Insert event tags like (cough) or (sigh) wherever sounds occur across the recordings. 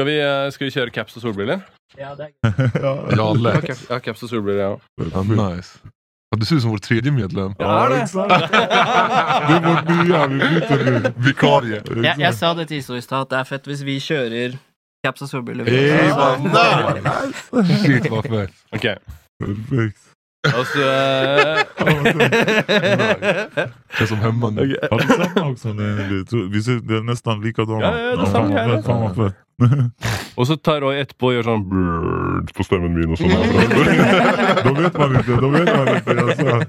Skal vi, eh, skal vi kjøre caps og solbriller? Ja, det (laughs) ja, ja, lätt. har caps og solbriller, jeg òg. Ja, nice. Ja, du ser ut som vår tredje medlem. Ja, det. Det är (laughs) vårt nya, vi byter nu. Vikarie. jeg, jeg sa det til Iso i stad, at det er fett hvis vi kjører caps og solbriller. Ey, vad nice! Shit, vad fett. Ok, Perfekt. Og så eh, (laughs) Känns som hemma nu. Har du samma också? Nej, vi, tror- vi ser, det är nästan likadana. Ja, ja, det är fan, samma vad här. fett, fan vad fett. Og så tar etterpå og gjør sånn brrrr på stemmen min. og sånn. (laughs) Då vet man inte, då vet man inte. Jag sa.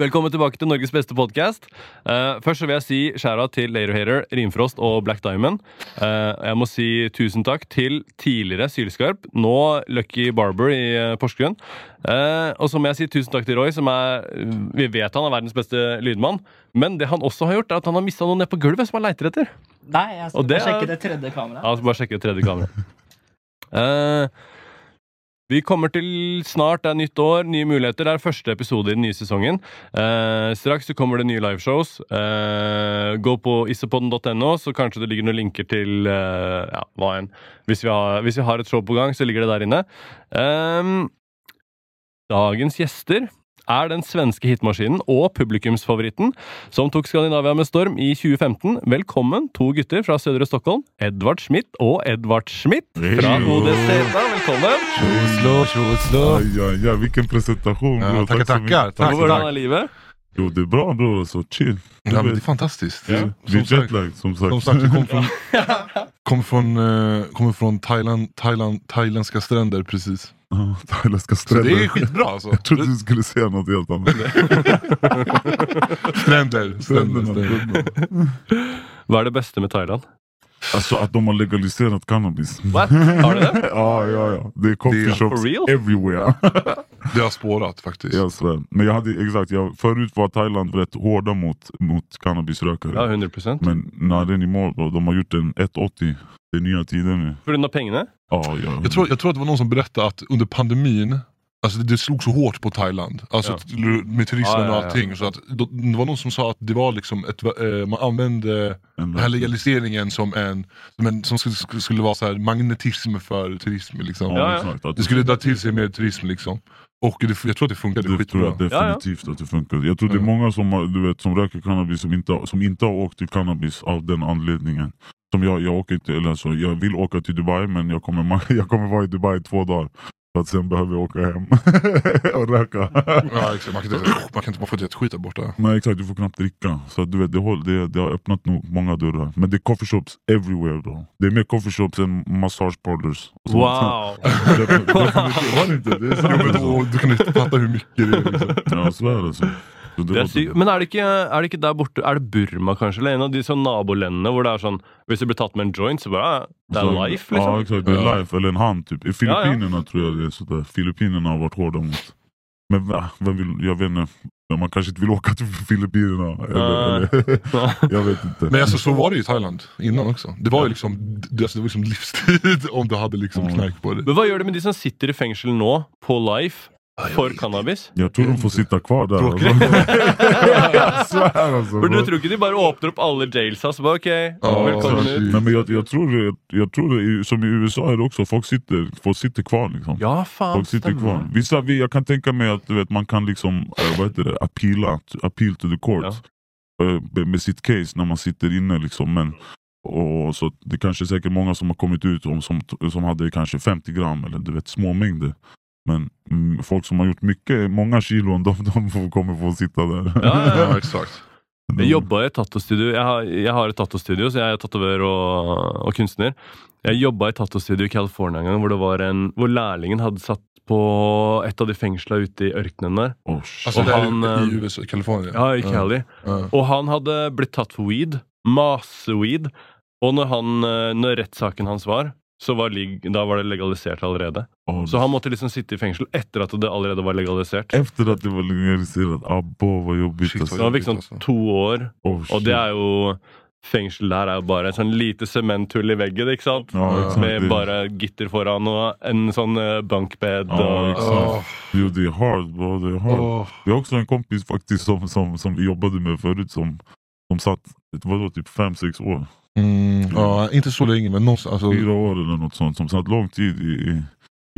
Velkommen tilbake til Norges beste podkast. først så vil jeg si skjæra til Later Hater, Rimfrost og Black Diamond. Eh, jeg må si tusen takk til tidligere Sylskarp, nå Lucky Barber i uh, Porsgrunn. Eh, og så må jeg si tusen takk til Roy, som er Vi vet han er verdens beste lydmann, men det han også har gjort, er at han har mista noe ned på gulvet som han leiter etter. Nei, jeg skal det er- sjekke det tredje kameraet. Ja, så bare sjekke det tredje kamera. (laughs) Vi kommer til snart, det er nytt år, nye muligheter. Det er første episode i den nye sesongen. Eh, straks så kommer det nye liveshows. Eh, gå på isopodden.no, så kanskje det ligger noen linker til eh, ja, hva enn. Hvis vi, har, hvis vi har et show på gang, så ligger det der inne. Eh, dagens gjester er den svenske hitmaskinen og publikumsfavoritten som tok Skandinavia med storm i 2015. Velkommen, to gutter fra sødre Stockholm. Edvard Schmidt og Edvard Schmidt fra. ODZ. Velkommen! Slå, slå, slå. Aj, aj, aj, vilken presentation. Ja, tackar, så tackar. mycket. Tack, Hvordan er livet? Jo, det är bra bror, så chill. Ja, men det är fantastiskt. vi Som är jetlag som sagt. som sagt, vi kommer från, (laughs) kommer från, eh, kommer från Thailand, Thailand, thailändska stränder precis. Ja, Thailändska Så det är stränder. skitbra alltså. Jag trodde du skulle säga något helt annat. (laughs) Stränder. stränder, stränder. Hva er det beste med Thailand? Alltså att de har legaliserat cannabis. What? Har du det? (laughs) Ja, ja, ja. Det är coffee Det är shops everywhere. (laughs) Det har spårat faktiskt. svär. Men jag hade, exakt, jag, förut var Thailand rätt hårda mot, mot cannabisrökare. Ja, 100 Men när den imorgon, bro, de har gjort en 180. Det är nya tider nu. Grunn av pengene? Ja, ja. Jag, tror, jag tror att det var någon som berättade att under pandemin Alltså det, slog så hårt på Thailand, alltså Ja. med turismen Ja, ja, och allting. Så att, då, det var någon som sa att det var liksom ett, eh, man använde En den här legaliseringen som en, som, en, som skulle, skulle- vara så här magnetism för turism. Liksom. Ja, Det skulle dra till sig mer turism liksom. Och det, jag tror att det funkade Det tror jag skitbra. definitivt att det funkar. Jag tror det är Mm. många som, du vet, som röker cannabis som inte, som inte har åkt till cannabis av den anledningen. Som jag, jag, åker inte, eller alltså, jag vill åka till Dubai men jag kommer, (laughs) jag kommer vara i Dubai två dagar. För att sen behöver jag åka hem (laughs) och röka. Ja, exakt. Man, kan inte, man, kan inte, får inte ett skit där borta. Nej exakt, du får knappt dricka. Så du vet, det, håll, det, det har öppnat nog många dörrar. Men det är coffeeshops everywhere då. Det är mer coffeeshops än massage parlors. Wow! (laughs) Definitivt. Var det inte? Det är Jo, sant. men då, du kan inte fatta hur mycket det är. Liksom. Ja. Så det Det sykt. Men er det, ikke, er det ikke der borte Er det Burma, kanskje? Eller en av de sånn nabolandene hvor det er sånn Hvis du blir tatt med en joint, så bare ah, Det er life, Ja liksom. exakt, det är Ja. life eller en hand typ. I Filippinerna tror jag det är sådär. Filippinerna har varit hårda mot. Men vem vill, jag vet inte. Man kanske inte vill åka till Filippinerna. Eller, eller, (laughs) jag vet inte. Men alltså, så var det i Thailand innan också. Det var ju liksom, det, alltså, det var liksom livstid (laughs) om du hade liksom knark på dig. Men hva gjør det med de som sitter i fengsel nå, på life, for cannabis? jag tror de får sitta kvar där. (laughs) Jag svär alltså. For du tror ikke de bare åpner opp alle jailsa så bare OK, Ja, velkommen så- ut? Nej, men jag, jag tror, det, jag tror det, som i USA är det också, folk sitter, folk sitter kvar liksom. Ja, faen, Folk sitter kvar. Vissa, vi, jag kan tänka mig att du vet, man kan liksom, eh, vad heter det, appeala, appeal to the court. eh, med- Med sitt case när man sitter inne liksom. Men, och så det kanske är säkert många som har kommit ut om, som, som hade kanske 50 gram eller du vet små mängder. Men mm, folk som har gjort mycket, många kilon, de, de får, kommer få sitta där. Ja, ja, exakt. Jeg jobba i et tattostudio. Jeg har, jeg har et tattostudio, så jeg er tatoverer og, og kunstner. Jeg jobba i et tattostudio i California en gang, hvor, det var en, hvor lærlingen hadde satt på et av de fengsla ute i ørkenen der. Oh, shit. Alltså Och det är han, i eh, USA, Kalifornien. Ja, i Cali. Ja. Og han hadde blitt tatt for weed. Masse weed. Og når, han, eh, når rettssaken hans var, så var, da var det legalisert allerede. Oh, Så han måtte liksom sitte i fengsel etter at det allerede var legalisert. Efter att det var legaliserat, abba vad jobbigt Shit, alltså. Så han fikk sånn alltså. to år. Oh, Og det er jo fengsel der er jo bare en sånn lite sementhull i veggen, ikke sant? Ja, exakt. Med Det- bare gitter foran og en sånn eh, bunkbed. Ja. Åh, Jo, det är hard bro, det är hard. Vi har också en kompis faktiskt som, som, som vi jobbade med förut som, som satt, vadå, typ 5-6 år? Mm, ja, inte så länge men någonstans. Alltså, Fyra år eller något sånt. Som satt lång tid i, i,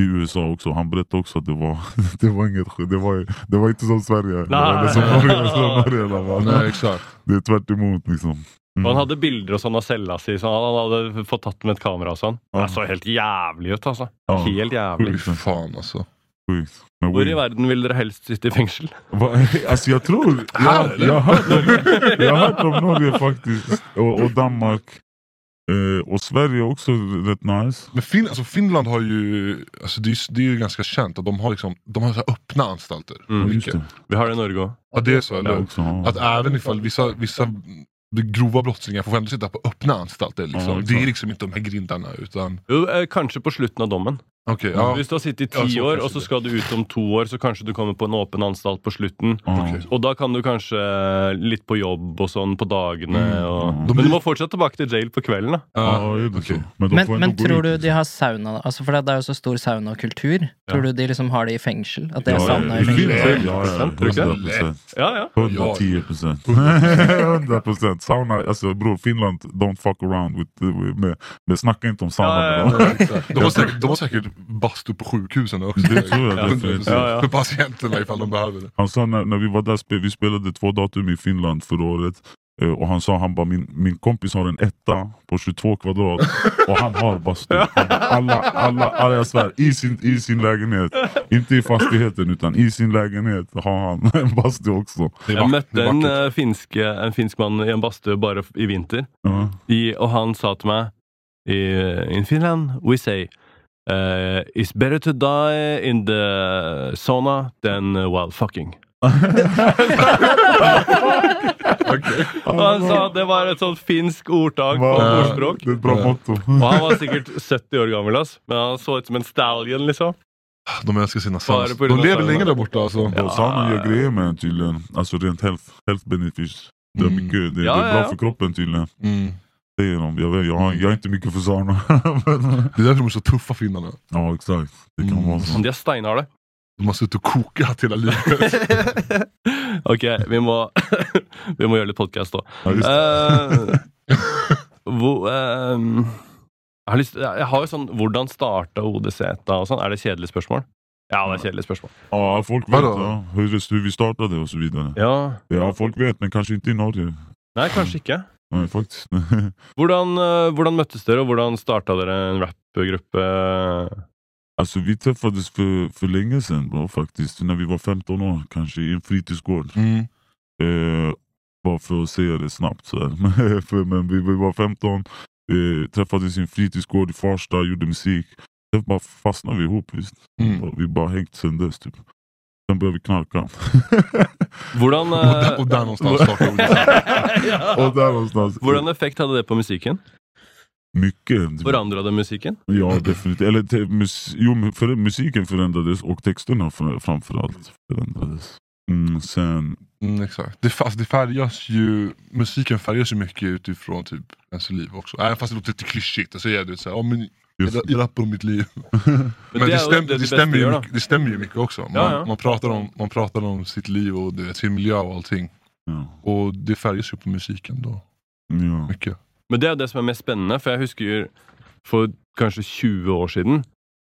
USA också. Han berättade också att det var, (laughs) det var inget. Det var, det var inte som Sverige. Nej. det som Norge, som Norge nej exakt. Det är tvärt emot liksom. Mm. han hadde bilder og sånn av cella si, så han hadde fått tatt med et kamera sånn. Ja. Det så helt jævlig ut, altså. Ja. Helt jævlig. Fy fan alltså. Sjukt. We- i verden vil dere helst sitte i fengsel? Va- (laughs) Alltså jag tror, jag, jag, har hört om, jag har hört om Norge faktiskt. Och, och Danmark. Eh, och Sverige också rätt nice. Men fin, alltså Finland har ju, alltså det, är, det är ju ganska känt att de har, liksom, de har så här öppna anstalter. Mm. Just Mycket. det. Vi har det i Norge òg. Ja det är så, Ja, eller? också, ja. Att även ifall vissa, vissa grova brottslingar får ändå sitta på öppna anstalter. Liksom. Ja, det är liksom inte de här grindarna utan... Jo, eh, kanskje på slutten av dommen. Okej, ja. Hvis du har sittet i ti så år, og så skal du ut om to år, så kanskje du kommer på en åpen anstalt på slutten. Ja. Okej. Og da kan du kanskje litt på jobb og sånn på dagene. Mm. Og... Mm. Men du må fortsatt tilbake til jail på kvelden, da. Ja, så? Men, Men, men tror du liksom. de har sauna altså For det er jo så stor saunakultur. Tror du de liksom har det i fengsel? At det er sauna ja, i fengsel? Ja, ja, Tror du inte? 100 procent. Ja, ja. 110 procent. 100 procent. Sauna, alltså bror Finland, don't fuck around with, with med, med snacka inte om sauna de har säkert bastu på sjukhusen också. Det tror jag Ja. definitivt. Ja, ja. För patienterna ifall de behöver det. Han sa när, när vi var där, vi spelade två datum i Finland förra året. eh, Och han sa han bara min, min kompis har en etta på 22 kvadrat och han har bastu. Han bara, Alla, alla, alla, jag svär, i sin, i sin lägenhet. Inte i fastigheten utan i sin lägenhet har han (laughs) en bastu också. det är en, eh, finske, en finsk mann i en badstue bare f- i vinter. Ja. I, og han sa til meg i, In Finland we say eh, It's better to die in the sauna than uh, while fucking. Og (laughs) han sa det var et sånt finsk ordtak på ordspråk. Det är ett bra motto. Og han var sikkert 70 år gammel, ass. men han så ut som en stallion, liksom. De älskar sina på De lever sauna. länge där borta alltså. Ja. Saunan gör grejer med en tydligen. Alltså rent health, health benefits. Det är, Mm. mycket, det, Ja, det är bra ja. för kroppen tydligen. Mm. De. Jag, vet, jag, har, jag är inte mycket för sauna. (laughs) Men- Det är därför de är så tuffa finnarna. ja exakt. Det kan Mm. vara så. De er steinharde. De har suttit och kokat hela livet. (laughs) ok, vi må, (laughs) vi må gjøre litt podkast, da. Ja, det. Eh, hvor, eh, jeg, har lyst, jeg har jo sånn Hvordan starta ODZ og sånn? Er det kjedelig spørsmål? Ja, det er kjedelig spørsmål. Ja, folk vet ja, hur, hur vi startade och så vidare. Ja, Ja, folk vet, men kanske inte i Norge. Nei, kanskje ikke. Nej, faktiskt. (laughs) Hvordan, eh, hvordan møttes dere, og hvordan starta dere en rappgruppe? alltså, vi träffades för, för länge sedan bro, faktiskt. När vi var 15 år, kanske i en fritidsgård. Mm. Eh, bara för att säga det snabbt. Så (laughs) för, men vi, vi var 15, eh, träffades i en fritidsgård i Farsta, gjorde musik. Sen bara fastnade vi ihop. Visst. Mm. Vi bara hängt sen dess. Typ. Sen började vi knarka. (laughs) Hvordan, Och, eh, där, och där någonstans startar ODZ. (laughs) ja. och där någonstans. Hvordan effekt hadde det på musikken? Mycket. Forandra det musikken? Ja, definitivt. Eller te, mus, jo, för, musiken förändrades och texterna för, framförallt förändrades. Mm, sen, Mm, exakt. Det, fast det färgas ju, musiken färgas ju mycket utifrån typ ens liv också. Även fast det låter lite klyschigt. Och så är det så här, ja, men jag, jag rappar om mitt liv. (laughs) Men Men det, er stämmer ju, mycket- det stämmer ju mycket också. Man, Ja, ja. Man, pratar om, man pratar om sitt liv och vet, sin miljö och allting. ja, Och det färgas ju på musiken då. ja. Mycket. Men det er det som er mest spennende, for jeg husker for kanskje 20 år siden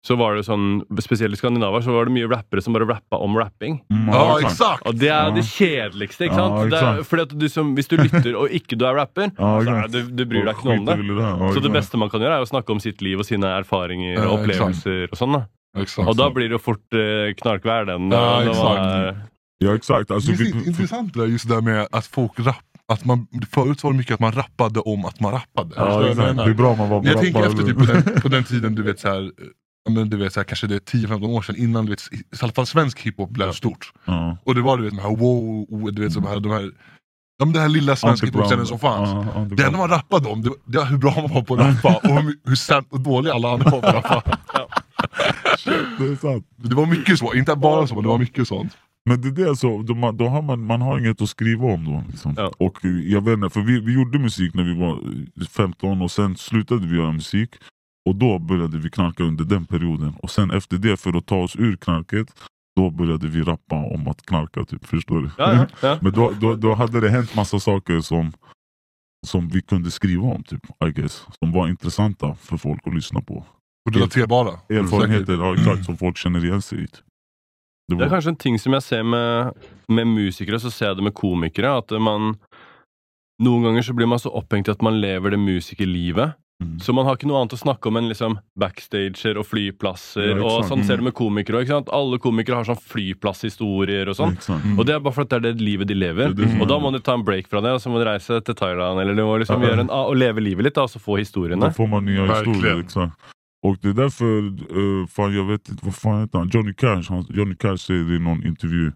så var det sånn, Spesielt i Skandinavia så var det mye rappere som bare rappa om rapping. Mm, Ja, exakt. exakt! Og det er Ja. det kjedeligste. ikke Ja, sant? Er, exakt. fordi at du som, Hvis du lytter og ikke du er rapper, Ja, så er, exakt. du, du bryr deg ikke noe om det. Ja, Så det exakt. beste man kan gjøre, er å snakke om sitt liv og sine erfaringer Ja, og exakt. opplevelser. og sånn da. exakt. Og da blir det jo fort eh, knarkvær, den. Ja, det var- exakt. Ja exakt. Alltså, det är intressant det just det där med att folk rapp, att man, förut var det mycket att man rappade om att man rappade. Ja, exakt. Det är bra man var jag tänker efter typ på den, på den tiden, du vet så här, ja, men du vet så här, kanske det är 10-15 år sedan innan du vet, i alla fall svensk hiphop blev stort. Ja. Och det var du vet de här wow, du vet de här, de här, ja, men det här lilla svenska hiphop-scenen som fanns. Ja, Det enda man rappade om, det var, det var hur bra man var på att rappa och hur, hur, sämst och dålig alla andra var på att rappa. (laughs) Det. Det var mycket så, inte bara så, men det var mycket sånt. Men det är det så, då, då har man, man har inget att skriva om då. Liksom. Ja. Och jag vet inte, för vi, vi gjorde musik när vi var eh, 15 och sen slutade vi göra musik. Och då började vi knarka under den perioden. Och sen efter det, för att ta oss ur knarket, då började vi rappa om att knarka. Typ, förstår du? Ja, ja, (laughs) ja. Men då, då, då hade det hänt massa saker som, som vi kunde skriva om, typ, I guess. Som var intressanta för folk att lyssna på. Och relaterbara. Erfarenheter ja, exakt, som folk känner igen sig i. Det Det var, kanskje en ting som jeg ser med, med musikere, så ser jeg det med komikere. At man Noen ganger så blir man så opphengt i at man lever det musikerlivet. Mm. Så man har ikke noe annet å snakke om enn liksom backstager og flyplasser. Ja, ikke og sant. sånn ser Mm. du med komikere også, Alle komikere har sånn flyplasshistorier og sånn. exakt. Mm. Og det er bare for at det er det livet de lever. Det det Og da må du ta en break fra det, og så må du reise til Thailand eller du må liksom Ja. gjøre en, og leve livet litt da, og så få Då historiene. får man nya historier. Exakt. Och det är därför, uh, fan jag vet inte, vad fan heter han? Johnny Cash, han, Johnny Cash säger det i någon intervju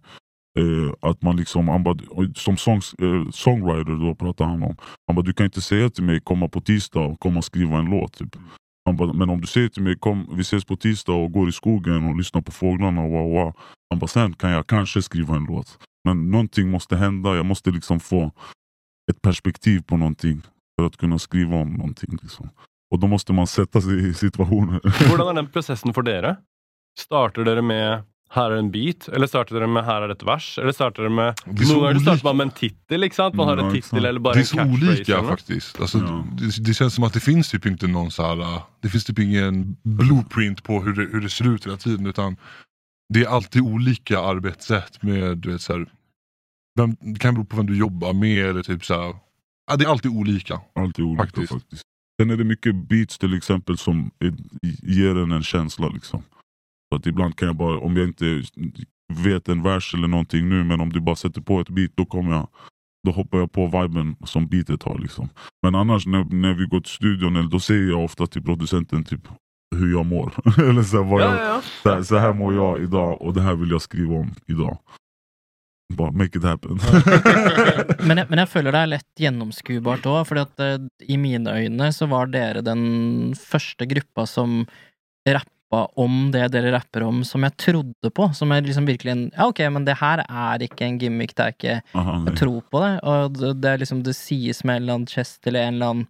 eh, att man liksom, han bara, som songs, eh, songwriter då pratar han om. Han bara, du kan inte säga till mig komma på tisdag och komma och skriva en låt. Typ. Han bara, men om du säger till mig kom, vi ses på tisdag och går i skogen och lyssnar på fåglarna och wow, wow. Han bara, sen kan jag kanske skriva en låt. Men någonting måste hända, jag måste liksom få ett perspektiv på någonting för att kunna skriva om någonting. Liksom. Och då måste man sätta sig i situationen. Hur är den processen för er? Startar ni med 'her er en beat', eller starter dere med 'her er et vers'? Eller starter dere med Det är olika. man med en tittel, ikke sant? Man har Ja, en tittel eller bare Det är en så olika faktiskt. Alltså, Ja. det, det känns som att det finns typ inte någon så här, det finns typ ingen blueprint på hur det, hur det ser ut hela tiden. Utan det är alltid olika arbetssätt med, du vet, så här, vem, det kan bero på vem du jobbar med eller typ så här, ja, det är alltid olika. Alltid olika Faktiskt. faktiskt. Sen är det mycket beats till exempel som är, ger en en känsla. Liksom. Så att ibland kan jag bara, om jag inte vet en vers eller någonting nu, men om du bara sätter på ett beat, då kommer jag då hoppar jag på viben som beatet har. Liksom. Men annars när, när vi går till studion, eller då säger jag ofta till producenten typ hur jag mår. (laughs) eller så här, vad jag, Ja, ja, ja. så, här, så här mår jag idag och det här vill jag skriva om idag. Bara make it happen. (laughs) Men men jeg føler det er lett gjennomskuebart òg, fordi at eh, i mine øyne så var dere den første gruppa som rappa om det dere rapper om, som jeg trodde på. Som er liksom virkelig en Ja, ok, men det her er ikke en gimmick, det er ikke Aha, nej. Jeg tror på det, og det, det liksom Det sies med en eller annen chest eller en eller annen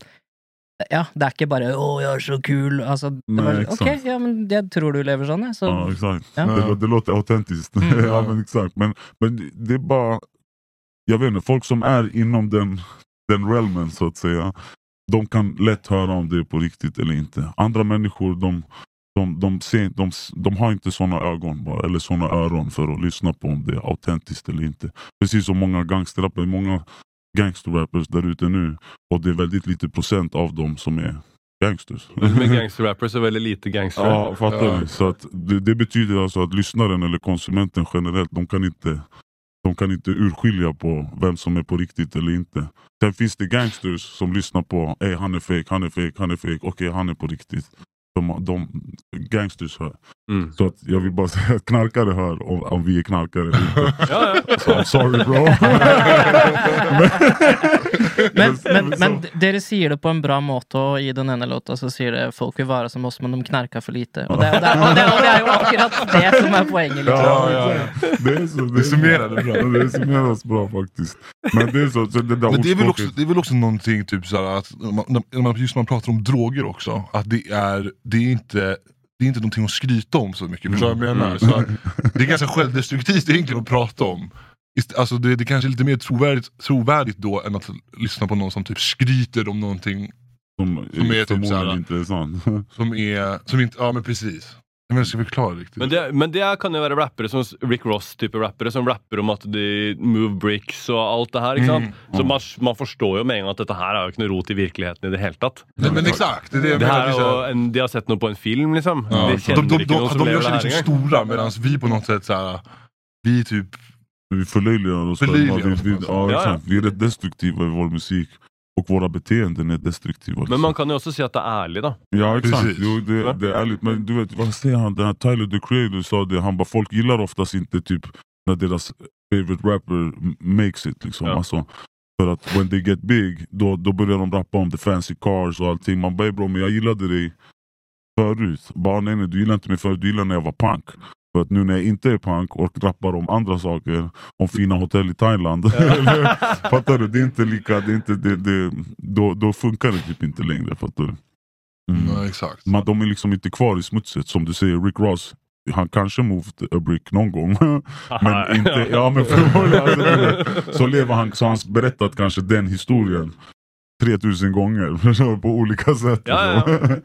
Ja, det er ikke bare 'å, jeg er så kul', altså det Nei, var, sant. ja, men jeg tror du lever jeg, så Ja, exakt. Ja. Det, det låter autentiskt. (laughs) Mm. ja, men exakt. Men, men det är bara, jag vet inte, folk som är inom den, den realmen så att säga, de kan lätt höra om det är på riktigt eller inte. Andra människor, de, de, de, ser, de, de har inte såna ögon bara, eller såna öron för att lyssna på om det är autentiskt eller inte. Precis som många gangsterrappare, många gangsterrappers där ute nu, och det är väldigt lite procent av dem som är gangsters. Med (laughs) gangsterrappers og veldig lite gangster. Ja, fattar Ja. Så att det, det betyder alltså att lyssnaren eller konsumenten generellt, de kan inte de kan inte urskilja på vem som är på riktigt eller inte. Sen finns det gangsters som lyssnar på Ey, han är fake, han är fake, han är fake, okej han är på riktigt. De, de, gangsters. Mm. Så att jag vill bara säga att knarkare hör om, om vi är knarkare eller inte. (laughs) Ja, ja. Så I'm sorry bro. (laughs) Men, men, men dere sier det på en bra måte, og i den ene låta så sier det 'folk vil være som oss, men de knerker for lite'. Og det, det, og det, og det er jo akkurat det som er poenget. Liksom. Ja, ja, exakt. Det är så. Det summerar det bra. Ja, Det summeras bra faktiskt. Men det är så, så det där Men det är, väl också, det är väl också någonting typ så att man, just när man pratar om droger också, att det är, det är inte det är inte någonting att skryta om så mycket, förstår vad jag menar? Mm. Så det är ganska självdestruktivt egentligen att prata om. Alltså det, det kanske är lite mer trovärdigt, trovärdigt då än att lyssna på någon som typ skryter om någonting som, som är typ såhär- inte är sant. som är, som inte, ja men precis. Jag inte, ska förklara riktigt? Men det, men det kan jo være rappere som Rick Ross-type rappere, som rapper om at de move bricks og alt det her. ikke sant? Mm. Så man, man forstår jo med en gang at dette her er jo ikke noe rot i virkeligheten i det hele tatt. Nej, men exakt, det är det Det det är här- en, De har sett noe på en film, liksom. Ja. De De, de, de, de gör sig det liksom engang. stora medan vi på något sätt så här, vi typ Vi förlöjligar oss Förlöjligar själva. oss Vi, vi, ja, Ja, exakt. vi är rätt destruktiva i vår musik. Och våra beteenden är destruktiva. Men man kan jo også si at det er ærlig, da. Ja exakt, Precis. jo, det, det är ärligt. Men du vet, vad säger han? Den här Tyler the Creator sa det, han bara folk gillar oftast inte typ när deras favorite rapper makes it. Liksom. Ja. Alltså, för att when they get big, då, då börjar de rappa om the fancy cars och allting. Man bara "Ey, bro, men jag gillade dig förut. Bara nej, nej du gillar inte mig förut, du gillar när jag var punk. För att nu när jag inte är punk och rappar om andra saker, om fina hotell i Thailand. (laughs) eller, fattar du? Det är inte lika, det är inte, det, det, då, då funkar det typ inte längre. Fattar du? Mm. Nej, exakt. Man, de är liksom inte kvar i smutset. Som du säger, Rick Ross, han kanske moved a brick någon gång. (laughs) men inte, ja, men alltså, är- så lever han, så har han berättat kanske den historien 3000 gånger (laughs) på olika sätt. Ja, ja.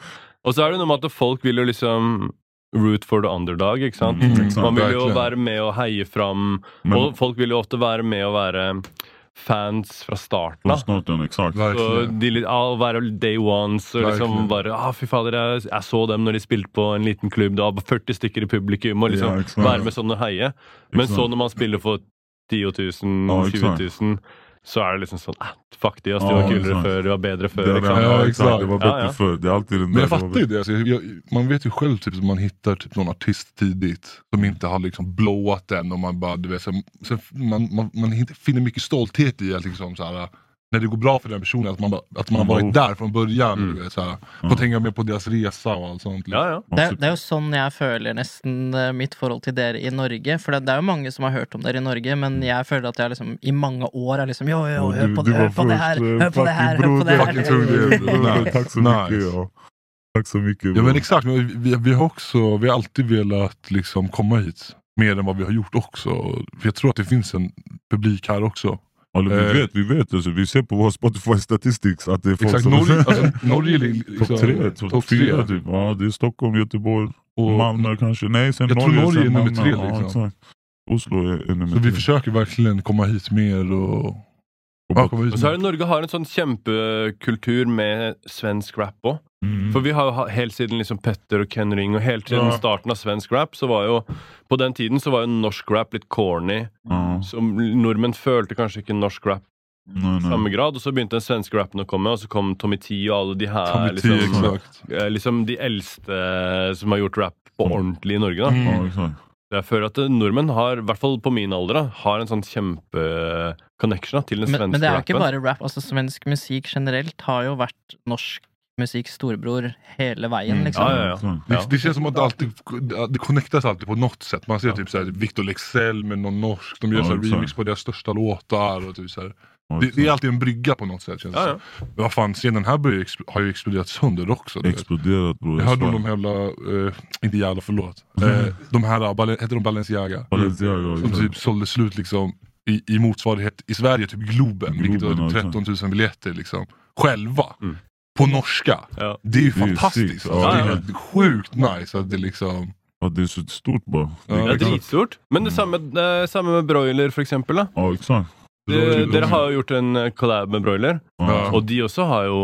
Og så er det noe med at folk vil jo liksom root for the underdog, ikke sant? Mm, exakt. Man vil jo være med og heie fram, Men, og folk vil jo ofte være med og være fans fra starten från av. ah, være day ones og liksom Verkligen. bare ah, Fy fader, jeg, jeg så dem når de spilte på en liten klubb. Det var 40 stykker i publikum. Og liksom Ja, være med sånn og heie. Men så når man spiller for 10 000, Ja, 20 exakt. 000, så er det liksom sånn ah, Fuck de, ass, de Ja, var kulere exakt. før, de var bedre før. Det, Liksom. ja, Ja, exakt. det var Ja, bättre ja. förr. Det är alltid den Men jag fattar ju det. Alltså, jag, man vet ju själv typ, man hittar typ, någon artist tidigt som inte har liksom blåat den och man bara, du vet, så, så man, man, man inte finner mycket stolthet i att liksom, så här, när det går bra för den personen, att man, att man har Mm. varit där från början. Mm. Du vet, så här, Ja. Fått hänga med på deras resa och allt sånt. Ja, ja. Det, er- det er jo sånn jeg føler nesten eh, mitt forhold til dere i Norge. For det, det er jo mange som har hørt om dere i Norge, men jeg føler at jeg liksom i mange år er liksom Ja, hør du- på det, på eh, hör på det här, hör på det. Fucking här. (laughs) Tack så Nice. mycket. Ja. Tack så mycket. Ja men exakt, men vi, vi har också vi har alltid velat liksom komma hit. Mer än vad vi har gjort också. För jag tror att det finns en publik här också. Eller, vi Eh. vet, vi vet. Alltså, vi ser på vår Spotify statistics att det är folk Exakt, som... Norge, alltså, (laughs) Norge är liksom, Topp tre, topp topp fyra typ. Ja, det är Stockholm, Göteborg, Och, Malmö kanske. Nej, sen Jag tror Norge, Norge sen är nummer tre, Ja, liksom. exakt. Oslo är, är nummer så vi tre. försöker verkligen komma hit mer och... Och Ja, bara- komma hit Og så det Norge har en sånn kjempekultur med svensk rap òg. Mm. For vi har helt siden liksom Petter og Ken Ring og helt siden Ja. starten av svensk rap, så var jo På den tiden så var jo norsk rap litt corny. Ja, Som nordmenn følte kanskje ikke norsk rap nej, i samme nej. grad. Og så begynte den svenske rappen å komme, og så kom Tommy T og alle de her Tommy T, liksom, exakt. eh, liksom de eldste som har gjort rap på ordentlig i Norge. da Mm. Ja, exakt. Jeg føler at eh, nordmenn har, i hvert fall på min alder, da, har en sånn kjempe-connection da, til den svenske men det er jo ikke rappen. bare rap. altså Svensk musikk generelt har jo vært norsk musikk storebror hele veien, Mm. liksom. Ja, ja, ja. Exakt. Det, Ja. det känns som att det alltid det connectas alltid på något sätt. Man ser typ såhär Victor Lexell med någon norsk, de gör Ja, så här remix på deras största låtar. Och typ så här. Ja, Det, det är alltid en brygga på något sätt känns Ja, som. ja. Men vad fan, scenen här har ju exploderat sönder också. Exploderat bror. Jag hörde om de jävla, eh, inte jävla förlåt, eh, de här, Balen- heter de Balenciaga? Balenciaga, Som exakt. typ sålde slut liksom i, i motsvarighet i Sverige, typ Globen, vilket Globen, var ja, typ 13 000 biljetter liksom. Själva. Mm. På norska. Ja. Det är ju Det är fantastiskt. sick. alltså. Ja, det är ja. helt sjukt nice att det liksom... Ja, det är så stort bara. Ja, Det exakt. dritstort. Men det samme, det samme med broiler, for eksempel. Da. Ja, exakt. Det, dere har jo gjort en eh, collab med broiler, Ja. og de også har jo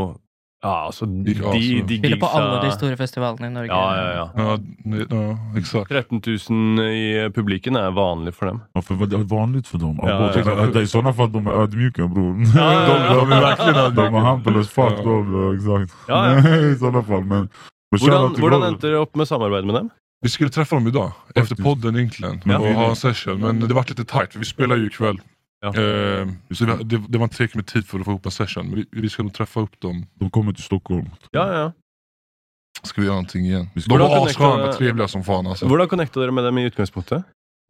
Ja, altså, de, Gikk de, altså. de Spiller på alle de gigsa store festivalene i Norge. Ja, ja, ja. Ja, det- ja exakt. 13 000 i publiken er vanlig for dem. Ja, för vad- det är vanligt för dem. Ja, Ja, ja, ja, Det är i sådana fall de är ödmjuka bror. Ja, ja, ja. (laughs) De, de är verkligen ödmjuka. De är humble as fuck. Ja. De, exakt. Ja, ja. (laughs) I sådana fall. Men, men Hvordan, till hvordan endte dere opp med samarbeid med dem? Vi skulle träffa dem idag, efter Faktiskt. podden egentligen. Ja. Och ha en session. Men det var lite tight, för vi spelar ju ikväll. Ja. Eh, så det, det, det var inte tillräckligt med tid för att få ihop en session. Men vi, vi ska nog träffa upp dem. De kommer till Stockholm. Ja, ja. Ska vi göra någonting igen. Vi ska- De var assköna, trevliga som fan alltså. Hvordan connecta dere med dem i utgangspunktet?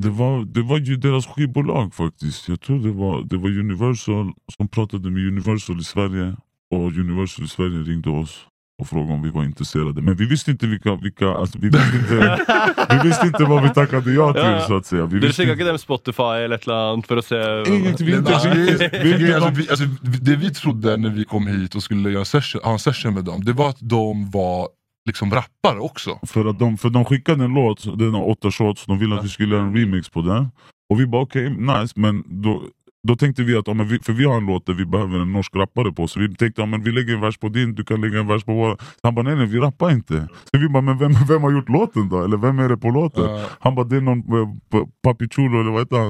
Det var, det var ju deras skivbolag faktiskt. Jag tror det var, det var Universal som pratade med Universal i Sverige. Och Universal i Sverige ringde oss och frågade om vi var intresserade. Men vi visste inte vilka, vilka alltså, vi, visste inte, vi visste inte vad vi tackade ja till Ja, så att säga. Vi visste sjekka ikke dem Spotify eller et eller annet for å se Inget, vi inte, alltså, vi, alltså, vi, alltså, det vi trodde när vi kom hit och skulle göra en session, ha en session med dem, det var att de var liksom rappare också. För, att de, för de skickade en låt, den har åtta shots, de ville att vi skulle göra en remix på den. Och vi bara okej, nice, men då, då tänkte vi att, ja, men vi, för vi har en låt där vi behöver en norsk rappare på, så vi tänkte ja, men vi lägger en vers på din, du kan lägga en vers på vår. Han bara nej nej, vi rappar inte. Så vi bara, men vem, vem har gjort låten då? Eller vem är det på låten? Eh, Han bara, det är någon uh, Papi Chulo eller vad heter han?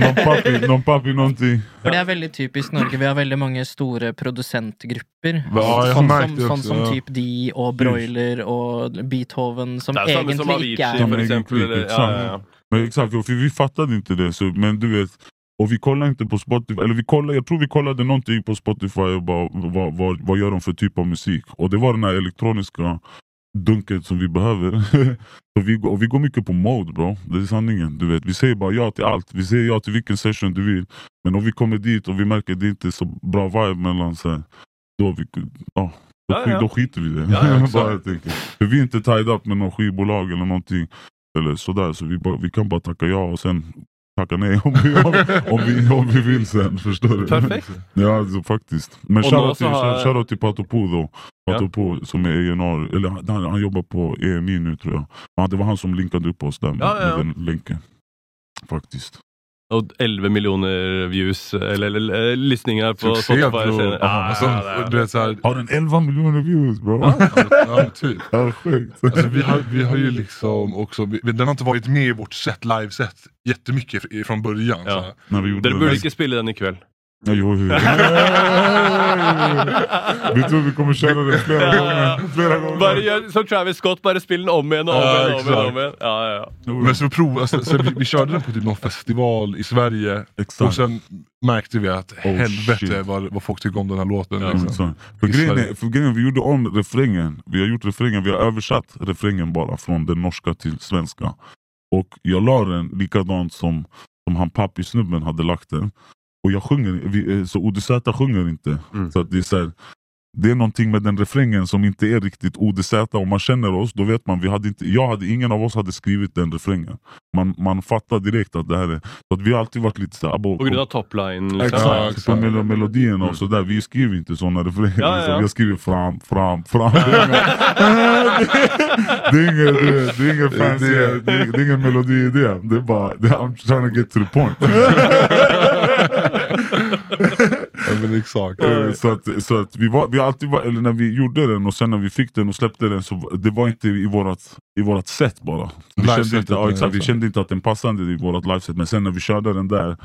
någon papi, någon papi någonting. Det er veldig typisk Norge. Vi har veldig mange store produsentgrupper. Ja, som, også, som ja. typ de og Broiler og Beethoven, som samme som Avicii, Som ja, ja, ja. Men exakt, för vi fattade inte det. Så, men du vet, och vi kollade inte på Spotify, eller vi kollade, jag tror vi kollade någonting på Spotify och bara, vad, vad, vad gör de för typ av musik? Och det var den här elektroniska dunket som vi behöver. (laughs) så vi, går, och vi går mycket på mode bro, det är sanningen. Du vet. Vi säger bara ja till allt, vi säger ja till vilken session du vill. Men om vi kommer dit och vi märker att det inte är så bra vibe mellan här, då, vi, ja, då, Ja, ja. då skiter vi i det. Ja, (laughs) bara. För vi är inte tied up med någon skivbolag eller någonting. Eller sådär, så vi, bara, vi kan bara tacka ja och sen tacka nej om vi, om, om vi, om vi vill sen. Förstår du? Perfekt. Ja, alltså, faktiskt. Men shoutout till, har- shoutout till Patopo då. Ja. Patopo som är A&R eller han, han, jobbar på EMI nu tror jag. Ja, det var han som linkade upp oss där med, Ja, ja, ja. med den länken. Faktiskt. Och 11 miljoner views, eller, eller, eh, lyssningar på Succé Spotify. bro. Ah, Alltså, du vet, så här, Har den 11 miljoner views bro? ja, ja, typ. (laughs) Ja, sjukt. Alltså, vi, har, vi har ju liksom också, vi, den har inte varit med i vårt set, live-set jättemycket fr- från början. Ja. När vi gjorde Dere den. burde ikke spille den i kveld. Ja, jo, jo. (laughs) vi tror vi kommer köra den flera gånger. Flera gånger. Bare gjør som Travis Scott, bare spill den om igjen og om Ja, igjen. Om exakt. om igjen. Ja, ja, ja. Men så, prov, alltså, så vi, vi körde den på typ någon festival i Sverige och Exakt. sen märkte vi att Oh, helvete vad, vad folk tycker om den här låten. Ja, liksom. För, grejen är, för grejen, vi gjorde om refrängen. Vi har gjort refrängen, vi har översatt refrängen bara från den norska till svenska. Och jag la den likadant som, som han pappi-snubben hade lagt den. Och jag sjunger, vi, eh, så ODZ sjunger inte. Mm. Så att det är så här, det är någonting med den refrängen som inte är riktigt ODZ. Om man känner oss, då vet man. Vi hade inte, jag hade, ingen av oss hade skrivit den refrängen. Man, man fattar direkt att det här är... Så att vi har alltid varit lite såhär... På grunn av topline. Liksom. Exakt, på exakt. mel melodierna Mm. och sådär. Vi skriver inte sådana refränger. Ja, liksom. ja. Jag skriver fram, fram, fram. (laughs) Det är ingen, det är- det är ingen fancy, Det- det är, det är ingen melodi i det. Det är bara, det, I'm trying to get to the point. (laughs) Ja, men exakt. Eh, så att, så att vi, var, vi har alltid var, eller när vi gjorde den och sen när vi fick den och släppte den så det var inte i vårat, i vårat set bara. Vi kände, Livesetet, inte, ja, exakt, vi exakt. kände inte att den passade i vårat liveset men sen när vi körde den där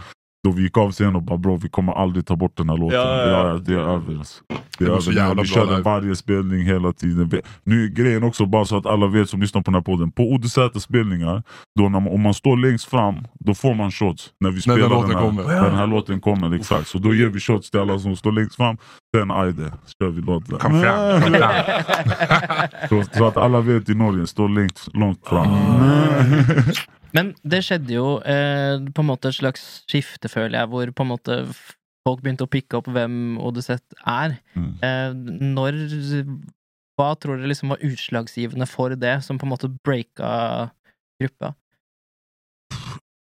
då vi gick av scenen och bara bro vi kommer aldrig ta bort den här låten. Ja, ja, ja. det är över. Alltså. Det är Det jävla vi kör den varje spelning hela tiden. Nu är grejen också, bara så att alla vet som lyssnar på den här podden. På ODZ spelningar, då när man, om man står längst fram, då får man shots. När vi När spelar den låten här, kommer. När den här låten kommer, exakt. Så då ger vi shots till alla som står längst fram. Sen ajde, kör vi låten. Kom fram, kom fram. (laughs) Så, så att alla vet i Norge, står längst, långt fram. Men det skjedde jo eh, på en måte et slags skifte, føler jeg, hvor på en måte f- folk begynte å pikke opp hvem Oddset er. Mm. Eh, når Hva tror dere liksom var utslagsgivende for det, som på en måte breaka gruppa?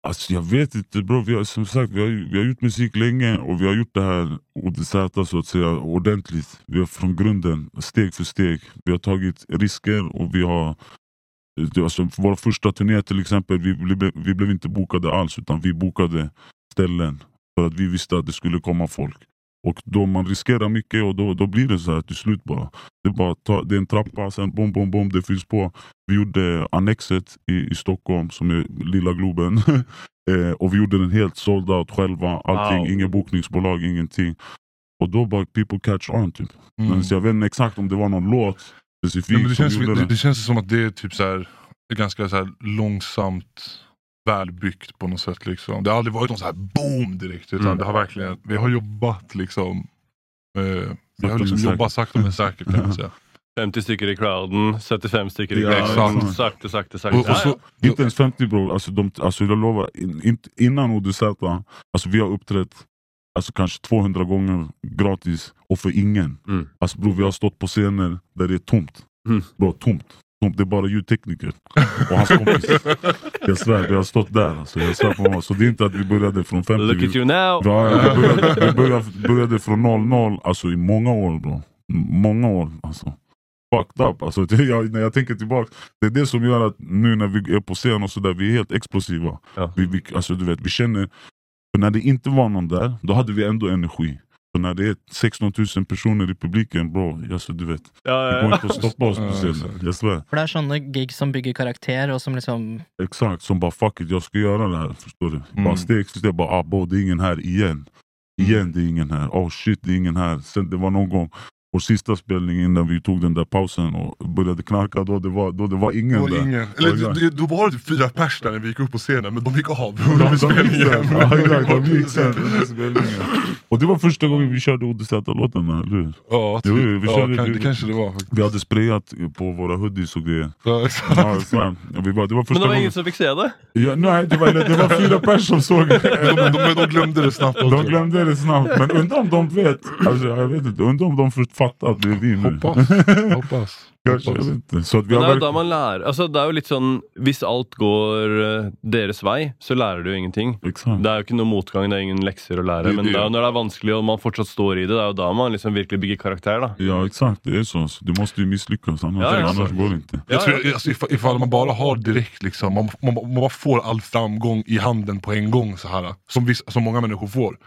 Alltså jag vet inte bro, vi har, som sagt vi har, ju- vi har gjort musik länge och vi har gjort det här ODZ så att säga ordentligt. Vi har från grunden, steg för steg. Vi har tagit risker och vi har alltså, vår första turné till exempel, vi blev, vi blev inte bokade alls utan vi bokade ställen för att vi visste att det skulle komma folk. Och då man riskerar mycket och då, då blir det så här till slut bara. Det är, bara ta, det är en trappa, sen bom, bom, bom, det fylls på. Vi gjorde Annexet i, i Stockholm som är Lilla Globen. (laughs) eh, och vi gjorde den helt sold out själva. Allting, Wow. inget bokningsbolag, ingenting. Och då bara people catch on typ. Mm. Men jag vet inte exakt om det var någon låt specifikt Nej, men det, som känns, gjorde det, det. känns som att det är typ så här, ganska så här långsamt välbyggt på något sätt. Liksom. Det har aldrig varit någon så här boom direkt. Utan Mm. det har verkligen, vi har jobbat liksom. Eh, vi har liksom jobbat sakta men säkert kan man säga. (laughs) 50 stykker i crowden, 75 stykker i Ja, crowden. exakt. Sakte, sakte, sakte. Och, och Ja, så, Inte ens 50 bro, alltså, de, alltså jag lovar, in, inte- innan ODZ, alltså vi har uppträtt alltså, kanske 200 gånger gratis och för ingen. Mm. Alltså bro, vi har stått på scener där det är tomt. Mm. Bro, tomt. tomt. Det är bara ljudtekniker och hans kompis. (laughs) jag svär, vi har stått där. Alltså, jag svär på mig. Så det är inte att vi började från 50. Look vi, at you now! Ja, ja, vi, började, vi började, började från 00, alltså i många år bro. Många år alltså. Fucked up. Alltså, det, jag, när jag tänker tillbaka, det är det som gör att nu när vi är på scen och sådär, vi är helt explosiva. Ja. Vi, vi, alltså, du vet, vi känner, för när det inte var någon där, då hade vi ändå energi. För när det är 16 000 personer i publiken, bro, alltså, du vet, Ja, det ja, går inte att stoppa oss på Ja, scenen. Jag svär. For det er sånne gigs som bygger karakter, og som liksom Exakt, som bara fuck it, jag ska göra det här. Förstår du? Mm. Bara steg för steg, bara ah, bo, det är ingen här igen. Igen det är ingen här, oh shit det är ingen här. Sen det var någon gång vår sista spelning innan vi tog den där pausen och började knarka, då det var, då det var ingen Det var där. ingen. Eller, Ja, det, då var det typ fyra pers där när vi gick upp på scenen, men de gick av. De, de, (laughs) gick sen. Ja, exakt, de Ja, gick sen under spelningen. Och det var första gången vi körde ODZ-låten, eller hur? Ja, Jo, typ. vi ja körde- kan, vi- det kanske det var. faktiskt. Vi hade sprayat på våra hoodies och grejer. Ja, exakt. Ja. Ja, vi var, det var Men första det var ingen som fick se det? Ja, nej, det var, det var fyra pers som såg (laughs) Men de, de, de glömde det snabbt. De glömde det snabbt, men undrar om de vet, alltså, jag vet inte, undrar om de först fattar att det är vi nu. Hoppas. (laughs) Hoppas. Vet inte. Så att vi Men har det er jo da man lærer Altså, det er jo litt sånn Hvis alt går eh, deres vei, så lærer du jo ingenting. Exakt. Det er jo ikke noe motgang, det er ingen lekser å lære. Det er Men det. det er jo når det er vanskelig og man fortsatt står i det, det er jo da man liksom virkelig bygger karakter. da Ja exakt, det är så. Så Du måste ju misslyckas, annars, Ja, ja. annars går det inte. Jag tror, alltså, ifall, ifall man bara har direkt, liksom, man, man, man bara får all framgång i handen på en gång, så här, som, vissa, som många människor får.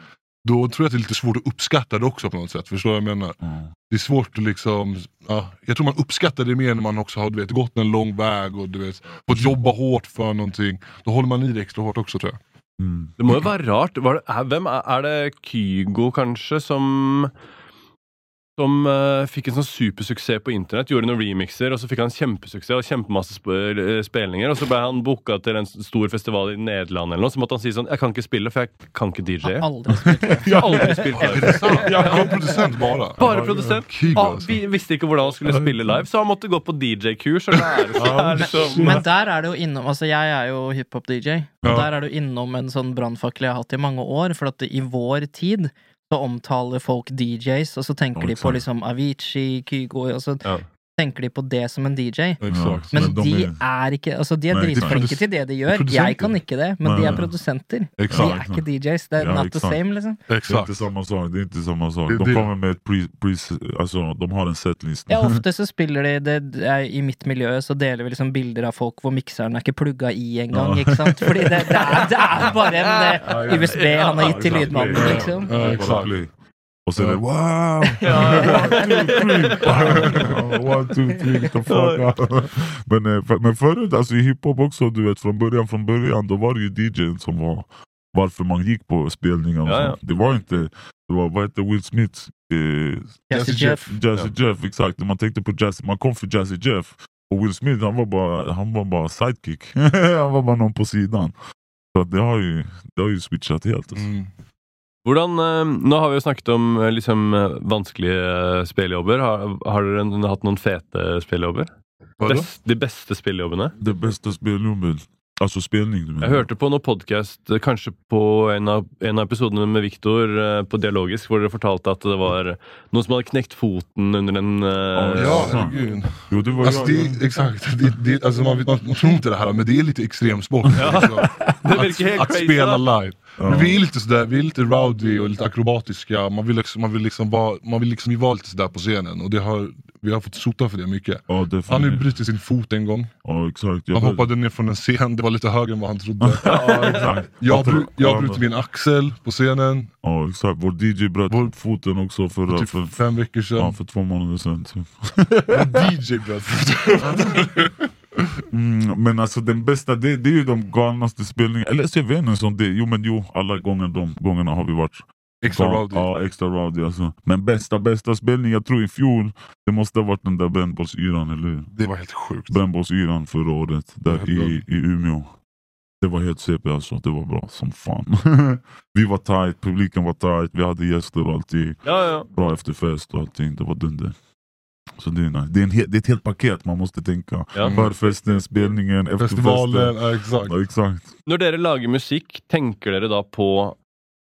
Då tror jag att det är lite svårt att uppskatta det också på något sätt. Förstår du vad jag menar? Ja. Det är svårt att liksom, ja, jag tror man uppskattar det mer när man också har du vet, gått en lång väg och du vet, fått jobba hårt för någonting. Då håller man i det extra hårt också tror jag. Mm. Det må jo være rart. Var det, hvem er, er det Kygo, kanskje, som som eh, fikk en sånn supersuksess på internett, gjorde noen remixer, og så fikk han kjempesuksess og kjempemasse sp eh, spillinger. Og så ble han booka til en stor festival i Nederland, eller noe, så måtte han si sånn Jeg kan ikke spille, for jeg kan ikke DJ. Har aldri spilt det. Jeg har aldri spilt det producent bara. Bare produsent. Ah, alltså. vi visste ikke hvordan han skulle spille live, så han måtte gå på DJ-kurs og lære seg det er liksom Men der er det jo innom Altså, jeg er jo hiphop-DJ, og Ja. der er det jo innom en sånn brannfakkel jeg har hatt i mange år, for at i vår tid så omtaler folk DJs, og så tenker Ja, de på liksom Avicii, Kygo, og så Ja. Tenker de på det som en DJ. Exakt. Men de de är- er ikke Altså, de er Nei, dritflinke til det de gjør. Jeg kan ikke det, men Nei, de er produsenter. De er ikke DJs. Det er Ja, not the exakt. same, liksom. Det Exakt. inte samma sak. Det är inte samma sak. De kommer med ett pre, pre, alltså, de har en setlist. Ja, ofte (laughs) så spiller de det, er, I mitt miljø så deler vi liksom bilder av folk hvor mikseren er ikke plugga i engang, Ja. ikke sant? Fordi det, det, er, det er bare en eh, USB han har gitt til lydmannen, Ja, liksom. Ja. Och sen är det wow! (laughs) One, two, three, get the fuck out. Men, eh, för, men förut, alltså i hiphop också, du vet från början, från början, då var det ju DJn som var varför man gick på spelningar och Ja, ja. Det var inte, det var, vad hette Will Smith? Eh, Jazzy Jeff. Jazzy Jeff, exakt. Man tänkte på Jazzy, man kom för Jazzy Jeff. Och Will Smith han var bara, han var bara sidekick. (laughs) han var bara någon på sidan. Så det har ju, det har ju switchat helt. Alltså. Mm. Hvordan, eh, nå har vi jo snakket om eh, liksom, eh, vanskelige spillejobber. Har, har dere hatt noen fete spillejobber? Vadå? Best, de beste spillejobbene? Det bästa spelnumret, alltså spelning du menar? Jeg hørte på noen podkast, kanskje på en av, en av episodene med Viktor på Dialogisk, hvor dere fortalte at det var noen som hadde knekt foten under en eh, Ja, herregud. Jo, det var Alltså, det, exakt, det, det, alltså, man, man, tror inte det här men det är lite extremsport. (laughs) Liksom. Det virker helt att, att crazy. spela da. Men vi är lite sådär, vi är lite rowdy och lite akrobatiska. Man vill, liksom, man vill liksom vara, man vill liksom vara lite sådär på scenen och det har, vi har fått sota för det mycket. Ja, Han har ju brutit sin fot en gång. Ja, exakt. Jag Han hoppade ner från en scen, det var lite högre än vad han trodde. (laughs) Ja, exakt. Jag, tror- bru- jag ja, bröt min axel på scenen Ja, exakt. Vår DJ bröt Vår- foten också för för, typ för, fem veckor sedan. ja, för två månader sedan. Typ. Vår DJ bröt foten. (laughs) Mm, men alltså den bästa, det, det är ju de galnaste spelningarna. Eller så jag vet inte, som det, jo men jo, alla gånger, de gångerna har vi varit Extra rowdy. Ja, extra rowdy alltså. Men bästa, bästa spelning, jag tror i fjol, det måste ha varit den där brännbollsyran, eller hur? Det var helt sjukt. Brännbollsyran förra året, där i, i Umeå. Det var helt CP alltså, det var bra som fan. (laughs) vi var tight, publiken var tight, vi hade gäster och allting. Ja, ja. Bra efterfest och allting, det var dunder. Så det är nice. Det är, en det är ett helt paket man måste tänka. Ja. Förfesten, spelningen, efterfesten. Festivalen, ja, exakt. Ja, exakt. Når dere lager musikk, tenker dere da på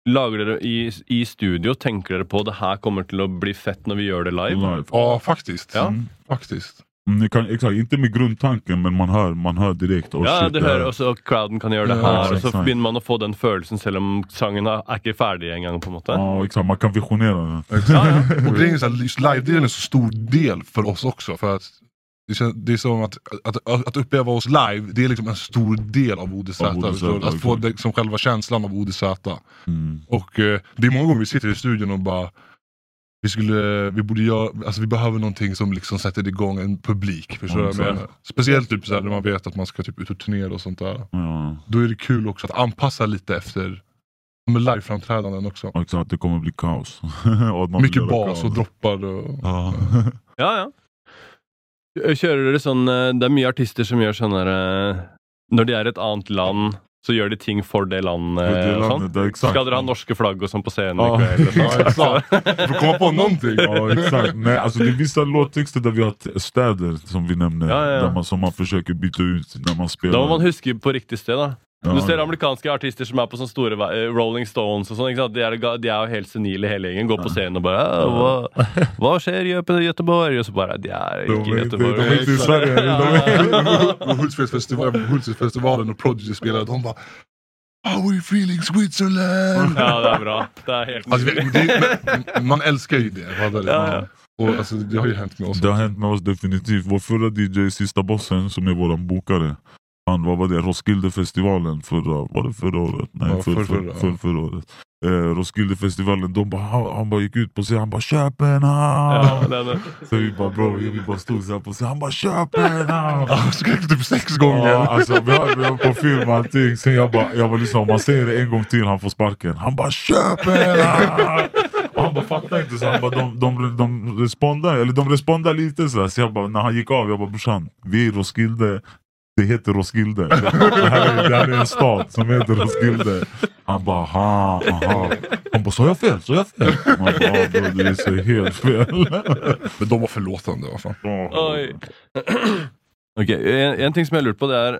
Lager dere i, i studio, tenker dere på det her kommer til å bli fett når vi gjør det live? Live. Ja, faktiskt. Ja. Mm. Faktiskt. Mm, ni kan, exakt, inte med grundtanken men man hör, man hör direkt. Oh, Ja, shit, du det här- hører også at crowden kan gjøre det Ja, her, og så begynner man å få den følelsen selv om sangen er er ikke ferdig engang. på en. Ja, exakt. Man kan visionera det. Exakt. Och grejen är så här, just live-delen är så stor del för oss också. För att det, känns, det är som att, att, att, att uppleva oss live, det är liksom en stor del av ODZ. Av att få det, som själva känslan av ODZ. Mm. Och eh, det är många gånger vi sitter i studion och bara vi, skulle, vi, borde göra, alltså vi behöver någonting som liksom sätter igång en publik. Förstår du vad jag? Speciellt typ så här, när man vet att man ska typ ut och turnera och sånt där. Ja. Då är det kul också att anpassa lite efter Med liveframträdanden också. Ja, Exakt, det kommer bli kaos. (laughs) och att Mycket bas kaos. och droppar. Och... Ja. (laughs) Ja, ja. Kjører dere sånn eh, Det er mye artister som sånn der eh, Når de er i et annet land, så gjør de ting for det landet. Det landet, det. Skal dere ha norske flagg og sånn på scenen Ja. i kveld? Ja, exakt. För att komma på någonting. Ja exakt, Nej, alltså det är vissa låttexter där vi har städer som vi nämner, Ja, ja. Där man, som man försöker byta ut när man spelar. Da må man huske på riktig sted, da. Ja. Du ser amerikanske artister som er på sånne store eh, Rolling Stones og sånn. ikke sant? De er, de er jo helt senile hele gjengen. Går på scenen og bare «Ja, hva, hva skjer i Göte- Göteborg? Og så bare De er De ikke i är Göteborg. de är. De är, Hultsfredsfestivalen Hultsfredsfestivalen och Prodigy spelade, de bara How are you feeling Switzerland? Ja, det er bra. Det er helt Alltså, det, men, man älskar ju det. vad är det? Ja, ja. Och, alltså, det har ju hänt med oss. det har hänt med oss definitivt. Vår förra DJ, Sista Bossen, som är våran bokare. Han, vad var det? Roskildefestivalen förra, var det förra året? Nej, Ja, för, för, för, ja. förra året. Eh, Roskildefestivalen, de bara, han, han bara gick ut på scen, han bara Köpenhamn! Ja, Så vi bara bro, vi bara stod såhär på scen, han bara Köpenhamn! Ja, skrek typ sex gånger. Ja, alltså, vi har, vi har på film och allting. Sen jag bara, jag bara liksom, om man säger det en gång till han får sparken. Han bara Köpenhamn! Han bara fattar inte. Så han bara, de, de, de, respondar, eller de respondar lite så, här. så jag bara, när han gick av, jag bara brorsan, vi är i Roskilde. Det heter Roskilde. Det här, är, det här är en stad som heter Roskilde. Han bara aha, aha. Han bara, sa jag fel? Sa jag fel? Man bara, ja, bro, du säger helt fel. Men de var förlåtande. Vad fan. Oi. (clears throat) Ok, en, en ting som har lurt på, det er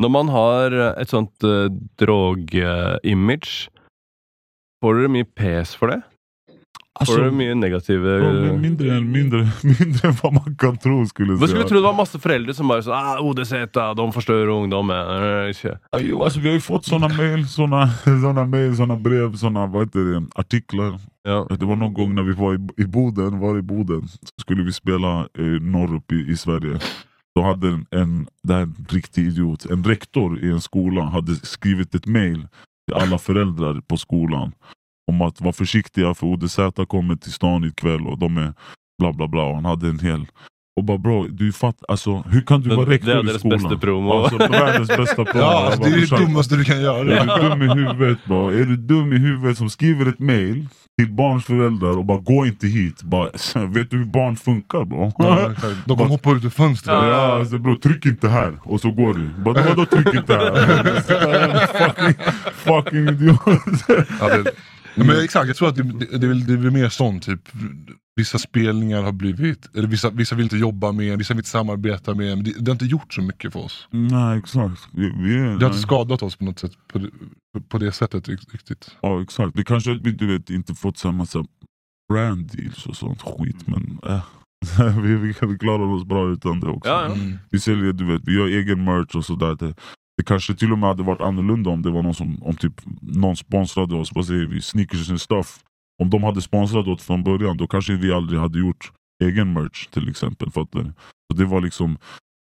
Når man har et sånt uh, drog-image, får dere mye pes for det? Får dere mye negative bro, det är mindre, än- mindre, (laughs) mindre än vad man kan tro skulle jag säga. skulle tro det var masse foreldre som sånn ah, ODZ, de. Ja, Jo, alltså, vi har ju fått såna mail, såna, (laughs) såna, mail, såna brev, såna vad heter det, artiklar. Ja. Det var någon gång när vi var i, i Boden, var i Boden, så skulle vi spela eh, norr upp i, i Sverige. Då hade en, en, det här är en riktig idiot, en rektor i en skola hade skrivit ett mail till alla föräldrar på skolan om att vara försiktiga för ODZ kommer till stan ikväll och de är bla bla bla. Och han hade en hel... Och bara bro, du fattar, alltså, hur kan du vara det rektor i skolan? beste promo. Alltså, världens bästa promo. Ja, alltså, det är det dummaste du kan göra. är du dum i huvudet bro? Är du dum i huvudet som skriver ett mail till barns föräldrar och bara gå inte hit. Bara, (laughs) vet du hur barn funkar bro? Ja, de kommer hoppa ut ur fönstret. Ja, alltså, bro, tryck inte här och så går du. Bara, vadå tryck inte här? (laughs) fucking, fucking idiot. Ja, det, men exakt, jag tror att det, det, det, är väl- det blir mer sånt typ Vissa spelningar har blivit, eller vissa, vissa vill inte jobba med, vissa vill inte samarbeta med. Men det, det har inte gjort så mycket för oss. Nej exakt. Vi, vi är, Det har inte skadat oss på något sätt på det, på det sättet rikt- riktigt. Ja exakt. Vi kanske vi, du vet, inte fått samma så här brand deals och sånt skit men äh. (laughs) vi, vi, vi klarar oss bra utan det också. Ja, ja. Mm. Vi säljer, du vet, vi gör egen merch och sådär. Det, kanske till och med hade varit annorlunda om det var någon som om typ någon sponsrade oss, vad säger vi, sneakers and stuff. Om de hade sponsrat oss från början då kanske vi aldrig hade gjort egen merch till exempel. Fattar du? Så det var liksom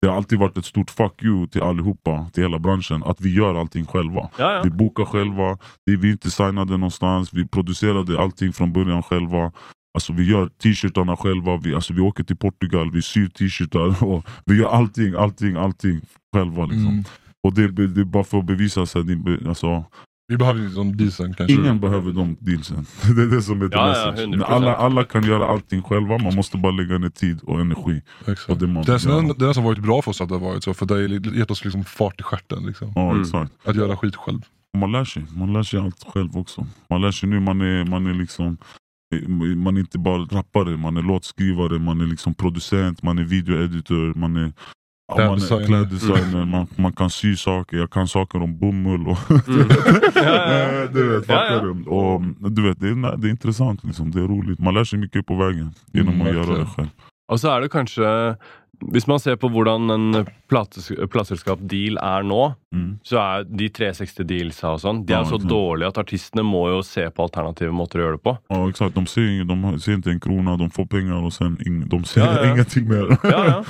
det har alltid varit ett stort fuck you till allihopa, till hela branschen, att vi gör allting själva. Ja, ja. Vi bokar själva, vi är inte signade någonstans, vi producerade allting från början själva. Alltså vi gör t-shirtarna själva, vi, alltså vi åker till Portugal, vi syr t-shirtar (laughs) och vi gör allting, allting, allting själva. Liksom. Mm. Och det, det är bara för att bevisa sig, det be- alltså, Vi behöver inte sån dealen kanske. ingen behöver de dealsen. (laughs) Det är det som är det Ja, ja. 100%. Men alla, alla kan göra allting själva, man måste bara lägga ner tid och energi. Exakt. Och det man Det, är det är nästan varit bra för oss att det har varit så, för det har gett oss liksom fart i stjärten. Liksom. Ja, Mm. exakt. Att göra skit själv. Man lär sig, man lär sig allt själv också. Man lär sig nu, man är, man är liksom man är inte bara rappare, man är låtskrivare, man är liksom producent, man är videoeditor, man är är Kläddesigner. kläddesigner, man, man kan sy saker, jag kan saker om bomull och Mm. (laughs) Ja, ja. du vet, Ja, fattar ja. du? Och, du vet, det, är, det är intressant, liksom. det är roligt. Man lär sig mycket på vägen genom Mm, att göra det själv. Og så er det kanskje Hvis man ser på hvordan en plates- plateselskap-deal er nå, Mm. så er de 360-dealsa og sånn De Ja, er så ikke sant. dårlige at artistene må jo se på alternative måter å gjøre det på. Ja exakt, de ser, de ser inte en krona, de får pengar och sen de ser Ja, ja. ingenting mer. Ja, ja.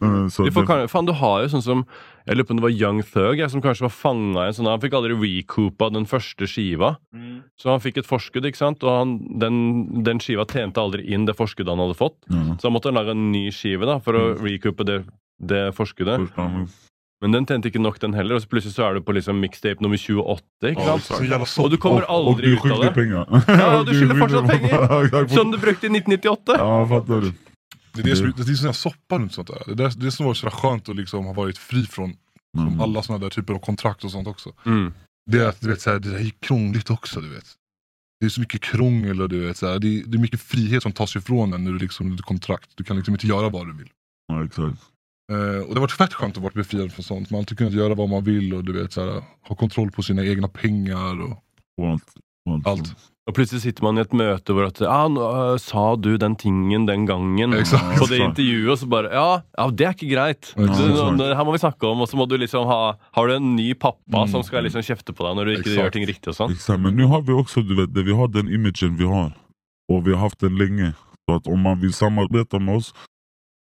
(laughs) Så De får, kan- fan, du har jo sånn som Jeg lurer på om det var Young Thug jeg, som kanskje var fanga i en sånn Han fikk aldri recoupa den første skiva. Så han fikk et forskudd, ikke sant? og han, den, den skiva tjente aldri inn det forskuddet han hadde fått. ja. Så han måtte lage en ny skive da, for å recoupe det, det forskuddet. Men den tjente ikke nok, den heller. Og så plutselig så er du på liksom mixtape nummer 28. ikke sant? Jävla Og du kommer och, och aldri du ut av det. pengar. Ja, du (laughs) skylder fortsatt penger. pengar. (laughs) Som du brukte i 1998. Ja, fattar du. Det är det som, det är soppa runt sånt där. Det är det, det som var så skönt att liksom ha varit fri från Mm. alla såna där typer av kontrakt och sånt också. Mm. Det är att du vet, så här, det där är krångligt också. Du vet. Det är så mycket krångel och du vet, så här, det, är, det är mycket frihet som tas ifrån en när du liksom under kontrakt. Du kan liksom inte göra vad du vill. Ja, exakt. Eh, och det har varit fett skönt att vara befriad från sånt. Man har alltid kunnat göra vad man vill och du vet, så här, ha kontroll på sina egna pengar. Och Och allt. Och plutselig sitter man i et møte hvor at ah, Sa du den tingen den gangen? Exakt. På det intervjuet, og så bare Ja, ja det er ikke greit. Ja, Du, sant. nå- her må vi snakke om, og så må du liksom ha Har du en ny pappa Mm. som skal liksom kjefte på deg når du Exakt. gjør ting riktig og sånn? Exakt, men nu har vi också du vet, det, vi har den imagen vi har. Och vi har haft den länge. Så att om man vill samarbeta med oss,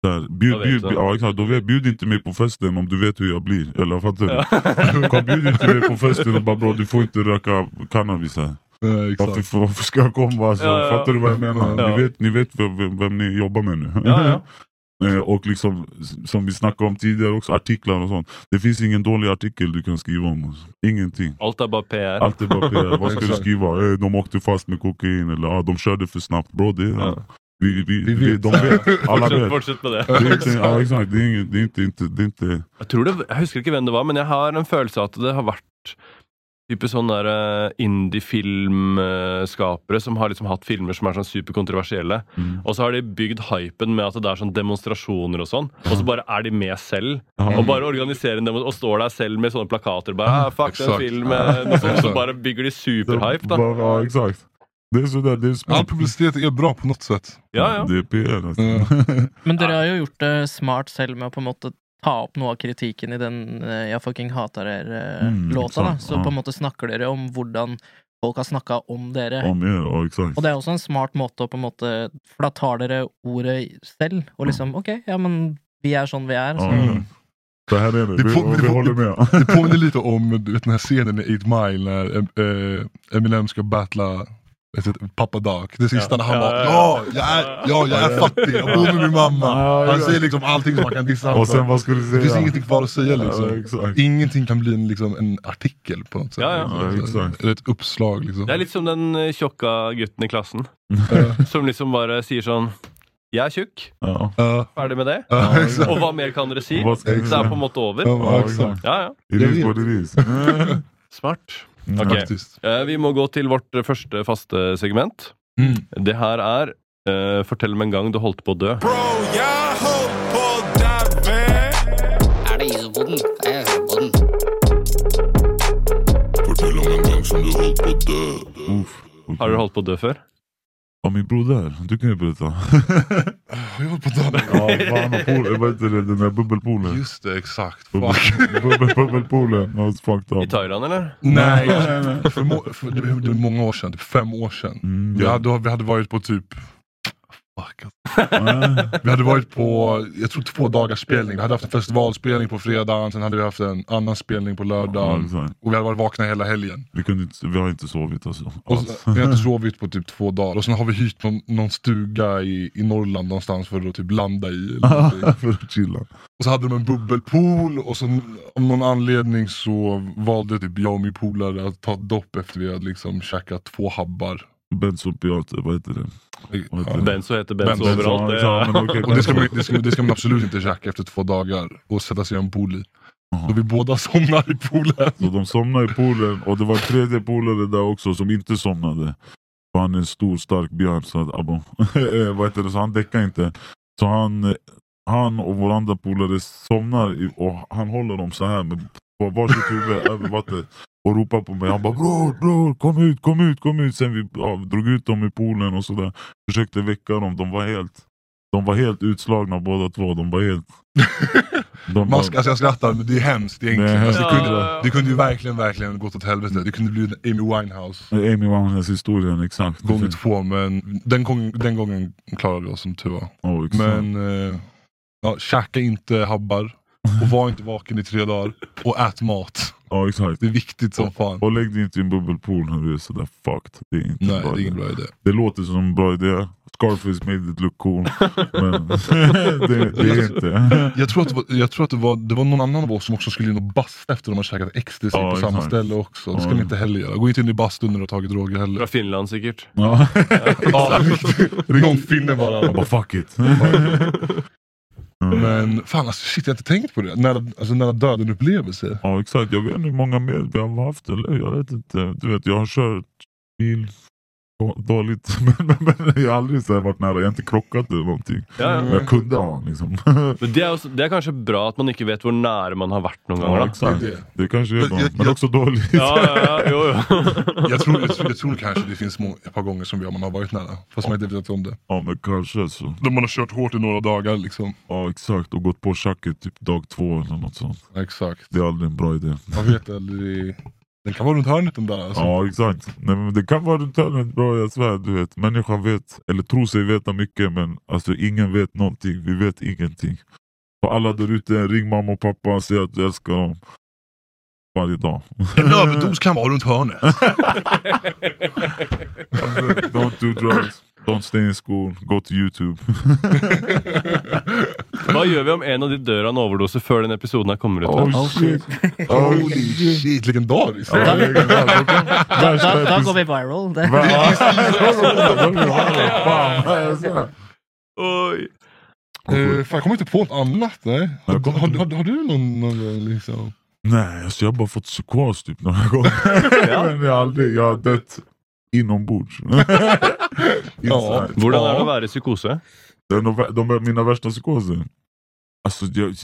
där, bjud, bjud, du. ja, exakt, då vet, bjud inte mig på festen om du vet hur jag blir. Eller fattar du? Ja. (laughs) Kom, bjud inte mig på festen och bara bro, du får inte röka cannabis här. Eh, Varför, varför ska jag komma? Alltså, Ja, ja. Fattar du vad jag menar? Ja. Ni vet, ni vet vem, vem, vem ni jobbar med nu. Ja, ja. (laughs) Eh, och liksom, som vi snackade om tidigare också, artiklar och sånt. Det finns ingen dålig artikel du kan skriva om oss. Ingenting. Alt er bare PR. Allt är bara PR. Vad ska du skriva? Eh, de åkte fast med kokain eller ah, de körde för snabbt. Bro, det är, Ja. vi, vi, Vi vi, vet. de vet. (laughs) Alla vet. fortsett med det. Det är inte, ja, exakt. Det är, inget, det är inte, inte, det är inte Jeg, tror det, jeg husker ikke hvem det var, men jeg har en følelse av at det har vært type sånne der, eh, indie-filmskapere som har liksom hatt filmer som er sånn superkontroversielle. mm. Og så har de bygd hypen med at det er sånn demonstrasjoner og sånn, og så bare er de med selv. Ja. Og bare organiserer en og står der selv med sånne plakater. Bare, ah, fuck den Exakt. filmen, noe sånt, så bare bygger de superhype. da Bara, ja, exakt. Det är sådär, det är All publicitet är bra på något sätt. Ja, ja. Det är PR alltså. Ja. (laughs) Men dere har jo gjort det smart selv med å på en måte ta opp noe av kritikken i den eh, 'Jeg fucking hater Mm, dere'-låta. da sant, Så ja. på en måte snakker dere om hvordan folk har snakka om dere. Om er. Og det er også en smart måte å på en måte For da tar dere ordet selv, og liksom OK, ja, men vi er sånn vi er, så Ja, ja. Så här är det, Det vi, får- vi det får- håller med. Det påminner lite om du vet, den här scenen i 8 Mile när eh, Eminem ska battla pappa Doc. Det sista Ja. när han Ja, bara ja, ja, jag är, ja, jag är fattig, jag bor med min mamma. Ja, Han ja. säger liksom allting som man kan dissa Och sen vad ska du Det säga? finns ingenting kvar att säga Ja, liksom. exakt. Ingenting kan bli en, liksom, en artikel på något sätt. Ja, ja. Ja, exakt. Eller ett uppslag liksom. Det er litt som den eh, tjokka gutten i klassen, Ja, som liksom bare sier sånn Jeg er tjukk. Ja. ja, Ferdig med det. ja. Og hva mer kan? Vad ska Det säga? på måte over. Ja, Ja. Ja, ja. It Jag is what it is. (laughs) Smart. Mm. Ok. Faktiskt. Eh, Vi må gå til vårt eh, første faste segment. Mm. Det her er eh, Fortell meg en gang du holdt på å dø. Bro, jeg holdt på å daue. Er det isopoden? Jeg er isopoden. Fortell om en gång som du hållit på dö. Uff. Har dere holdt på å dö før? Ja, min broder. Du kan ju berätta. (laughs) Jag höll på dö. ja, fan, pool, vad heter det? Den där bubbelpoolen. Just det, exakt. Bubbel, (laughs) bubbel, bubbelpoolen. Ja, it's fucked I up. Thailand, eller? Nej, för, må, för det, det var många år sedan, typ fem år sedan. Mm, Vi, ja. hade, vi hade varit på typ Fuck, Vi hade varit på, jag tror två dagars spelning. Vi hade haft en festivalspelning på fredagen, sen hade vi haft en annan spelning på ja, lördagen. exakt. Och vi hade varit vakna hela helgen. vi, kunde inte, vi har inte sovit alltså. Och så, vi har inte sovit på typ två dagar. Och sen har vi hyrt någon, någon stuga i, i Norrland någonstans för att typ landa i. (laughs) För att chilla. och så hade de en bubbelpool och så om någon anledning så valde typ jag och min polare att ta dopp efter vi hade liksom käkat två habbar. Benzopiater, vad heter det? Vad heter Ja. det? Benzo heter Benzo. Det, Ja, okej, Och det ska, man, det, ska, det ska man absolut inte käka efter två dagar och sätta sig i en pool i. Så vi båda somnar i poolen. Så de somnade i poolen och det var en tredje polare där också som inte somnade. För han är en stor stark björn så att, abo, (laughs) eh, vad heter det, så han däckar inte. Så han, han och vår andra polare somnar och han håller dem så här med varsitt huvud (laughs) över vattnet och ropar på mig. Han bara bror, bror, kom ut, kom ut, kom ut. Sen vi ja, drog ut dem i poolen och sådär. Försökte väcka dem. De var helt, de var helt utslagna båda två. De var helt... (laughs) De bara, ska, alltså jag skrattar men det är hemskt egentligen. Det är Alltså, det, kunde, Ja. det kunde ju verkligen, verkligen gått åt helvete. Det kunde bli en Amy Winehouse Amy Winehouse historien, exakt. gånger två men den gången, den gången klarade vi oss som tur var. Oh, exakt. Men eh, ja, käka inte habbar och var inte vaken i tre dagar och ät mat. Ja exakt. Det är viktigt som fan. Och lägg dig inte i en bubbelpool när du är sådär fucked. Det är inte Nej, bra det är ingen bra idé. Det låter som en bra idé. Scarface made it look cool. men (laughs) det, det är inte. Jag tror att, det var, jag tror att det, var, det var någon annan av oss som också skulle in och basta efter de har käkat ecstasy Ja, på samma exakt. ställe också. Det ska Ja. ni inte heller göra. Gå inte in i bastun när du har tagit droger heller. Fra Finland sikkert. Ja. Ja, (laughs) Ring finnen bara. Bara fuck it. Mm. Men fan alltså shit, jag har inte tänkt på det. Nära, alltså, nära döden upplevelse. Ja exakt, jag vet inte hur många mer vi har haft eller jag vet inte. Du vet jag har kört bil dåligt (laughs) men, men, men jag har aldrig så här varit nära, jag har inte krockat eller någonting. Ja, ja. Men jag kunde ha liksom. (laughs) Men det er, også, det er kanskje bra at man ikke vet hvor nære man har Ja ganger. da. exakt, Det är det. kanske är Men bra. jag- Men jag- också dåligt. Ja, ja, ja, jo. (laughs) Jag tror, jag, tror, jag tror kanske det finns må, ett par gånger som vi, man har varit nära. Fast man inte vet om det. Ja men kanske så. Då man har kört hårt i några dagar liksom. Ja exakt, och gått på tjacket typ dag två eller något sånt. Exakt. Det är aldrig en bra idé. Man vet aldrig. Den kan vara runt hörnet den där alltså. Ja exakt. Nej, men det kan vara runt hörnet bra, jag svär. Du vet. Människan vet, eller tror sig veta mycket men alltså ingen vet någonting. Vi vet ingenting. Och alla där ute, ring mamma och pappa och säg att du älskar dem. Varje dag. En överdos kan vara runt hörnet. (laughs) Don't do drugs. Don't stay in school. Go to YouTube. (laughs) Hva gjør vi om en av de dør av en overdose før den episoden kommer ut? Oh shit. Holy shit, legendariskt. Ja, da går vi viral. Uh, fan, jag kommer inte på ett annat. Nej. Har, har, har, har du någon, någon liksom? Nej, alltså jag har bara fått psykos typ några gånger. (laughs) Men jag har aldrig, jag har dött inombords. (laughs) Ja. Hvordan er det å være i psykose? Det är de är mina värsta psykoser. Alltså, jag,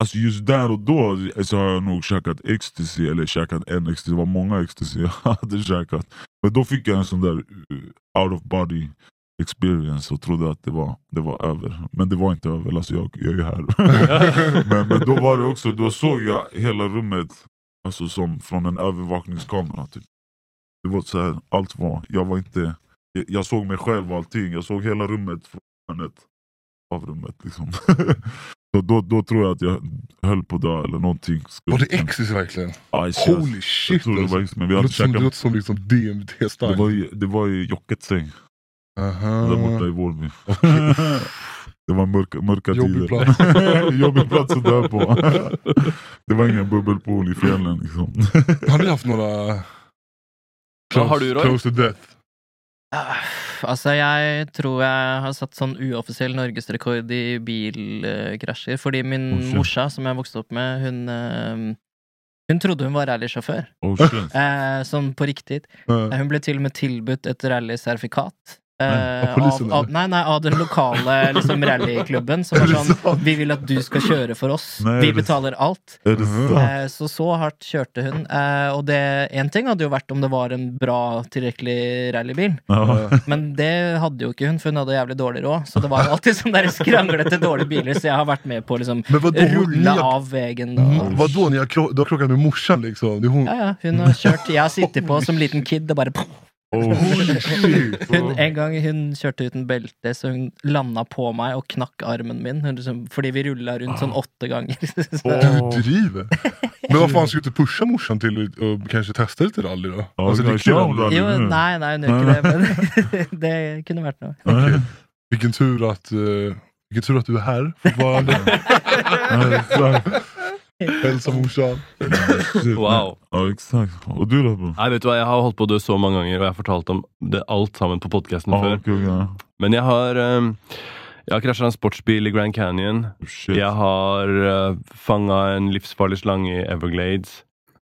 alltså just där och då så har jag nog käkat ecstasy, eller käkat en ecstasy, det var många ecstasy jag (laughs) hade käkat. Men då fick jag en sån där uh, out of body experience och trodde att det var, det var över. Men det var inte över, alltså jag, jag är ju här. (laughs) men, men då var det också, då såg jag hela rummet alltså som från en övervakningskamera. Typ. Det var så här, allt var, jag var inte jag- jag såg mig själv och allting. Jag såg hela rummet från hörnet av rummet. Liksom. (laughs) Så då, då tror jag att jag höll på att dö eller någonting. Var det ecstasy verkligen? Aj, shit. Holy Jag shit tror det alltså. var ecstasy, men vi Det låter som, det låter som liksom DMT Det var, i, det var i Jockets säng, Aha. där borta i Vårby. (laughs) Det var mörka, mörka Jobbig tider. plats. (laughs) Jobbig plats att dö på. Det var ingen bubbelpool i fjällen. Liksom. Har ni haft några... Hva har du, Roy? Close to death? Ah, Altså, jeg tror jeg har satt sånn uoffisiell norgesrekord i bilkrasjer. Fordi min Oh, morsa, som jeg vokste opp med, hun eh, Hun trodde hun var rallysjåfør. Oh, shit. Eh, sånn på riktig. Uh, Eh, Hun ble til og med tilbudt et rallysertifikat. Eh, Av polisen, av, av, nei, nei, av den lokale liksom, rallyklubben. Som var sånn? (laughs) Vi vil at du skal kjøre for oss. Nei, Vi Mhm. sant? Eh, Så så hardt kjørte hun. Eh, Og det én ting hadde jo vært om det var en bra, tilrekkelig rallybil. Ja. (laughs) Men det hadde jo ikke hun, for hun hadde jævlig dårlig råd. Så det var alltid sånne der skranglete dårlige biler, så jeg har vært med på å liksom rulle har, av Og, vadå, ni har, kro- du har krockat med morsan liksom? Hon. ja, ja, hun har kjørt Jeg har sittet på som liten kid og bare Oh, hun, En gang hun kjørte uten belte, så hun landa på meg og knakk armen min. Hun liksom, fordi vi rulla rundt sånn åtte ganger. (laughs) Så, Åh. Du driver. Men vad fan, ska du inte pusha morsan till att kanske testa lite rally då? Ja, rally. rally. jo, nei, nei, hun gjør ikke det, men (laughs) det kunne vært noe. Vilken tur att, uh, vilken tur att du är här fortfarande. (laughs) Hälsa morsan. Wow. Ja exakt. Och du då? Nei, vet du hva, Jeg har holdt på å dø så mange ganger, og jeg har fortalt om det alt sammen på podkasten Ja, før. okej, ja. Men jeg har um, Jeg har krasja en sportsbil i Grand Canyon. Oh, Shit. Jeg har uh, fanga en livsfarlig slange i Everglades.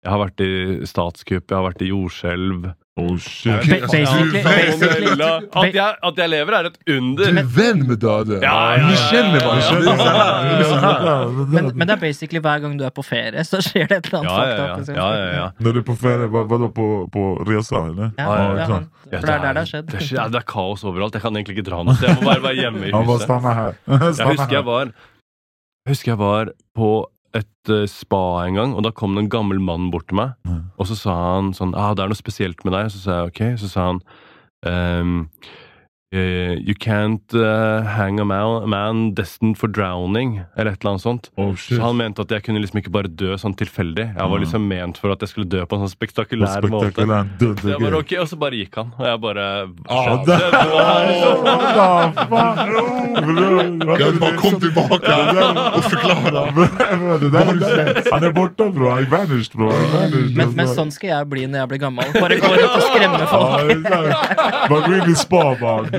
Jeg har vært i statskupp, jeg har vært i jordskjelv. Oh shit. Ba- basically, basically, At jeg, at jeg lever, er et Du under. är vän med döden. Ja, ja, Ni ja, känner ja, ja. varandra. Men, men det er basically hver gang du er på ferie, så skjer det et eller annet Ja, ja, ja. ja, ja, ja. När du är på ferie, vad, vadå på, på resa eller? Ja, Ja, ja, ja, det er der det har skjedd. Det er, ja, det er kaos overalt. Jeg kan egentlig ikke dra noe sted. Jeg må bare være hjemme i bara huset. stanna här. Jeg Stanna husker jeg här. var Jeg husker jeg var på et eh, spa en gang, og da kom det en gammel mann bort til meg. Mm. Og så sa han sånn ah, 'Det er noe spesielt med deg.' Så sa jeg ok. Så sa han ehm, eh, You can't eh, hang a man, man destined for drowning, eller et eller annet sånt. Oh. Så han mente at jeg kunne liksom ikke bare dø sånn tilfeldig. Jeg var liksom ment for at jeg skulle dø på en sånn spektakulær måte. Spektakulär Så jeg bare, ok, Og så bare gikk han, og jeg bare Ah, det var liksom- kom tillbaka och förklara. Han är borta bro, är vanished bro. Är vanished, Men, men alltså. sånn skal jeg bli når jeg blir gammel. Bare gå rundt og skremme folk. Man in i spa bara.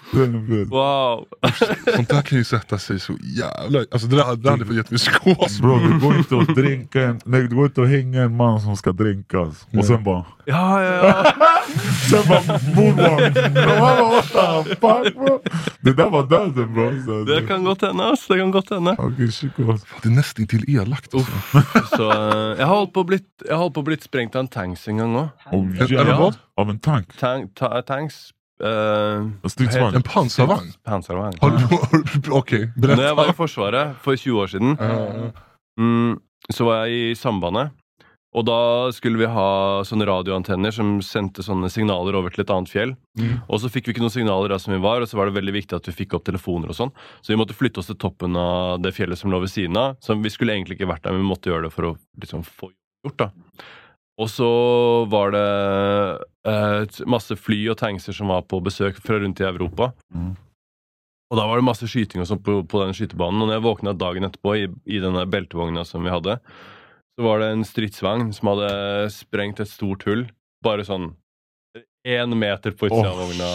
Wow. (laughs) Sånt där kan ju sätta sig så jävla... Alltså det där, det hade fått gett mig psykos. Bro, det går inte att dränka en, nej, det går inte att hänga en man som ska dränkas. Och sen bara, Ja, ja, ja. (laughs) sen bara moonwalk. What the fuck bro? Det där var döden bro. Så, Det kan godt hende. ass. Det kan hende. Okej, psykos. Det är nästintill elakt alltså. Så eh, jeg har holdt på å blitt, jeg har holdt på å blitt sprengt av en tanks en gang òg. Oh, Eller vad? Av en tank? Tank, ta, tanks En stridsvagn? En pansarvagn? Pansarvagn. Har du... (laughs) har du- Okej, Når jeg var berätta. i Forsvaret for 20 år Ja, mm, så var jeg i Sambandet. Og da skulle vi ha sånne radioantenner som sendte sånne signaler over til et annet fjell. Mm. Og så fikk vi ikke noen signaler der som vi var, og så var det veldig viktig at vi fikk opp telefoner og sånn. Så vi måtte flytte oss til toppen av det fjellet som lå ved siden av. Så vi skulle egentlig ikke vært der, men vi måtte gjøre det for å liksom få gjort da. Og så var det et- masse fly og tankser som var på besøk fra rundt i Europa. Mm. Og da var det masse skyting og sånn på, på den skytebanen. Og når jeg våkna dagen etterpå i, i denne beltevogna som vi hadde, så var det en stridsvagn som hadde sprengt et stort hull. Bare sånn én meter på utsida av vogna.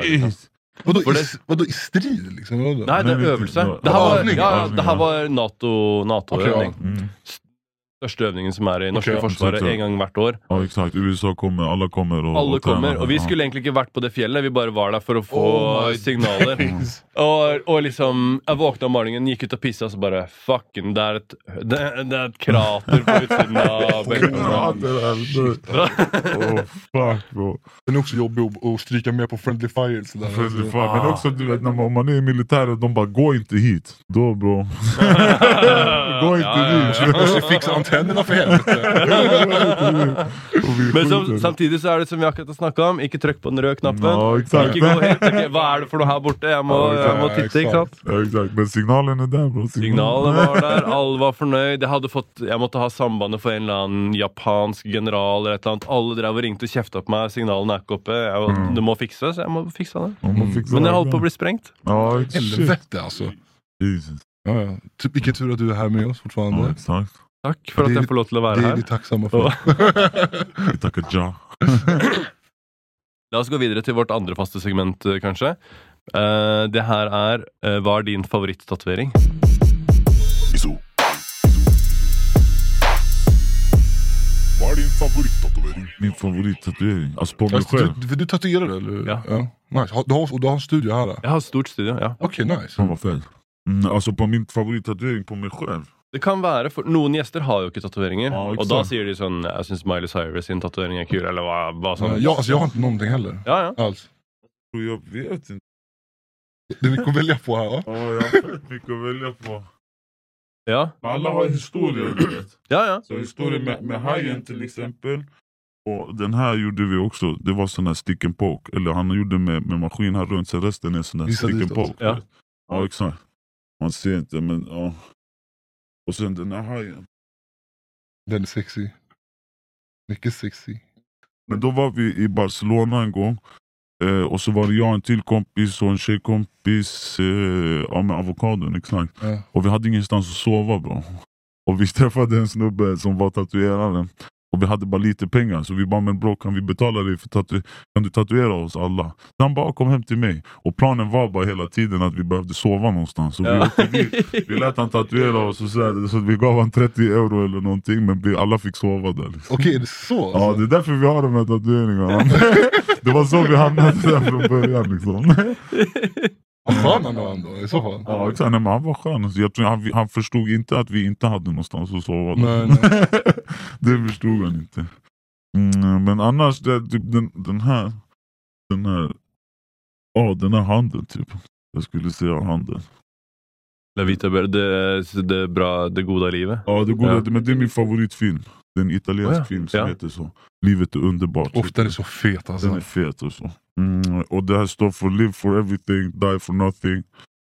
shit. Vadå, i, vadå i strid liksom? Vadå? Nei, det er Nei, øvelse. det- her var, ja, ja, det ja. var Nato- Nato-øvning. Ok, Mm. Største øvningen som er i norske Ok, forsvaret absolutt. en gang hvert år. Ja exakt, USA kommer, alla kommer och, Alle och kommer, og vi Ja. skulle egentlig ikke vært på det fjellet, vi bare var der for å få Oh signaler. (laughs) Og, og liksom, jeg våkna om morgenen, gikk ut og pissa, og så bare Fucken, det er et, det, det er et krater på utsiden av Ja, där, oh, fuck bro. Den är också jobbig att, att stryka med på friendly fire. Sådär. Friendly Alltså, fire. Men också du vet, när man, om man är i militären, de bara gå inte hit. Då bro. (laughs) (laughs) gå inte Ja, ja, dit. ja. Måste fixa antennerna för helvete. Och (laughs) Men som, skjuter. samtidig så er det som vi akkurat har snakka om, ikke trykk på den røde knappen. Ja, exakt. Ikke gå helt, ikke, Hva er det for noe her borte? Jeg må, jeg må titte, ikke sant? Ja, exakt. Men signalen är där bro. Signalet var der, alle var fornøyd. Jeg, hadde fått, jeg måtte ha sambandet for en eller annen japansk general. eller et eller annet. Alle drev og ringte og kjefta på meg. Signalene er ikke oppe. Jeg, var- Mm. Det må. Jeg må fikse det. Fixar Men det holdt på där. bli sprengt. Ja. Helvete alltså. Jesus. Ja, ja. Typ, vilken tur att du är här med oss Ja, fortfarande. exakt. Takk for at Det- jeg får lov til å være Det är vi tacksamma för. (laughs) Vi tackar ja. (laughs) La oss gå videre til vårt andre faste segment, eh, kanskje. Eh, det her er eh, Hva er din favorittatovering? Vad är din favorittatuering? Min favorittatuering? Alltså på mig Alltså, själv? du, för du tatuerar eller? Ja. Nice. Har- Du har, och du har en studio här? då? Jeg har et stort studio. ja. Okej, nice. Fan vad fel. Mm, alltså på min favorittatuering på mig själv? Det kan være, for Noen gjester har jo ikke tatoveringer. Ja, og da sier de sånn Jeg syns Miley Cyrus sin tatovering er kul. Eller hva, hva sånn. Ja, alltså, jag har inte någonting heller. Ja, ja. Alls. Jag vet inte. Det är mycket att välja på här va? Ja, jag har mycket att välja på. ja. Alla har historier. du vet. ja, ja. Så historien med, med hajen till exempel. Och den här gjorde vi också. Det var sån här stick and poke. Eller han gjorde med, med maskin här runt. Sen resten är sån här stick and poke. Ja. ja exakt. Man ser inte men ja. Och sen den här hajen. Den är sexy. Mycket sexy. Men då var vi i Barcelona en gång. Eh, och så var det jag, en till kompis och en tjejkompis. Eh, ja, med avokadon exakt. Ja. Och vi hade ingenstans att sova bro. Och vi (laughs) träffade en snubbe som var tatuerare. Och vi hade bara lite pengar så vi bara men bro kan vi betala dig för tatu kan du tatuera oss alla? Så han bara kom hem till mig. Och planen var bara hela tiden att vi behövde sova någonstans. Så vi, ja. åkte dit, vi lät han tatuera oss och så, här, så vi gav han 30 euro eller någonting men vi alla fick sova där. Liksom. Okej, är det så? Ja alltså? det är därför vi har de här tatueringarna. (laughs) det var så vi hamnade där från början liksom. Skön han var ändå i så fall. Ja, exakt. Nej, men han var skön. Alltså, Jag tror han, han förstod inte att vi inte hade någonstans att sova. Nej, nej. (laughs) det förstod han inte. Mm, men annars, det, typ, den, den här. Den här. Ja, den här handen typ. Jag skulle säga handen. La Vita Bella, det, det, bra, det gode livet. Ja, det, goda, Ja. men det är min favoritfilm. Det är en italiensk Oh ja, film som ja. heter så. Livet är underbart. Och den är så fet alltså. Den är fet och så. Mm, och det här står för Live for everything, die for nothing.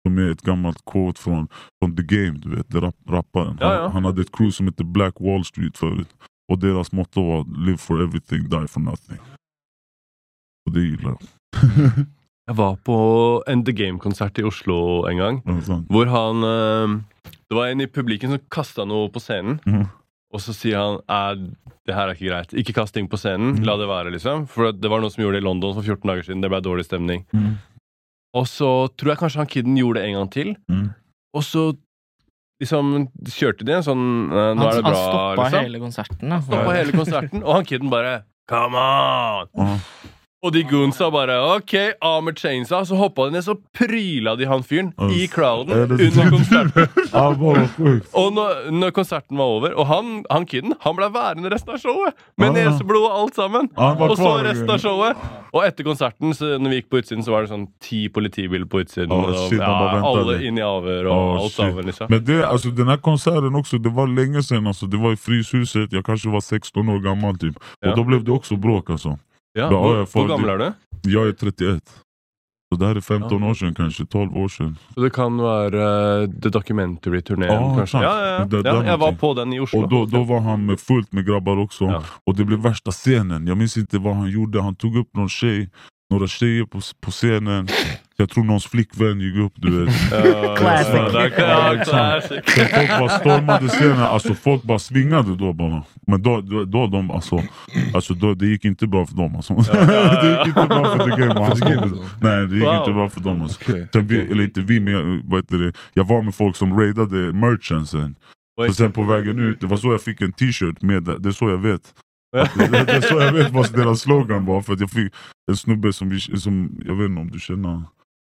Som är ett gammalt quote från, från The Game, du vet, rap, rapparen. Ja, Han, ja. han hade ett crew som hette Black Wall Street förut. Och deras motto var Live for everything, die for nothing. Och det gillar jag. (laughs) Jeg var på en The Game-konsert i Oslo en gang. Ja, sant. Hvor han eh, Det var en i publikum som kasta noe på scenen. Mhm. Og så sier han eh, det her er ikke greit. Ikke kast ting på scenen. Mhm. La det være, liksom. For det var noen som gjorde det i London for 14 dager siden. Det ble dårlig stemning. Mm. Og så tror jeg kanskje han kiden gjorde det en gang til. Mm. Og så liksom kjørte de en sånn eh, Nå Han, er det han bra, stoppa liksom. hele konserten. Da. Stoppa hele konserten, og han kiden bare Come on! Ja. Og de goonsa bare OK, av med chainsa. Så hoppa de ned, så pryla de han fyren i crowden Er under konserten. (laughs) Ja. Og når, når konserten var over, og han, han kiden han ble værende resten av showet! Med Ah. neseblod og alt sammen. Var Og så resten av showet. Og etter konserten, så når vi gikk på utsiden, så var det sånn ti politibiler på utsiden. Ah, og, shit, bare ja, alle inn i avhør og Ja, alt sammen, liksom. Men det, alltså, den här konserten också, det var länge sedan. Alltså, det var i Fryshuset, jag kanske var 16 år gammal typ. Ja. Och då blev det också bråk alltså. Ja, jeg fått- hvor gammel er du? Jag är 31. Så det här är 15 Ja. år sedan kanske, 12 år sedan. Så det kan være uh, The Documentary-turneen, Ja, kanskje? sant. Ja, ja, ja. Det- ja, är jeg var på den i Oslo. Och då, då var han med fullt med grabbar också. Ja. Och det blev värsta scenen. Jag minns inte vad han gjorde. Han tog upp någon tjej, några tjejer på, på scenen. Jag tror någons flickvän gick upp du vet. (laughs) Folk bara stormade scenen, alltså folk bara svingade då bara. Men då, då, då de, alltså, alltså då, det gick inte bra för dem alltså. (laughs) det gick inte bra för The Game. alltså? Nej det gick Wow. inte bra för dem alltså. Sen vi, eller inte vi, men jag, vad heter det, jag var med folk som raidade merchantsen. Så sen på vägen ut, det var så jag fick en t-shirt med, det är så jag vet. Det, det, det är så jag vet vad deras slogan var, för att jag fick en snubbe som, vi, som jag vet inte om du känner,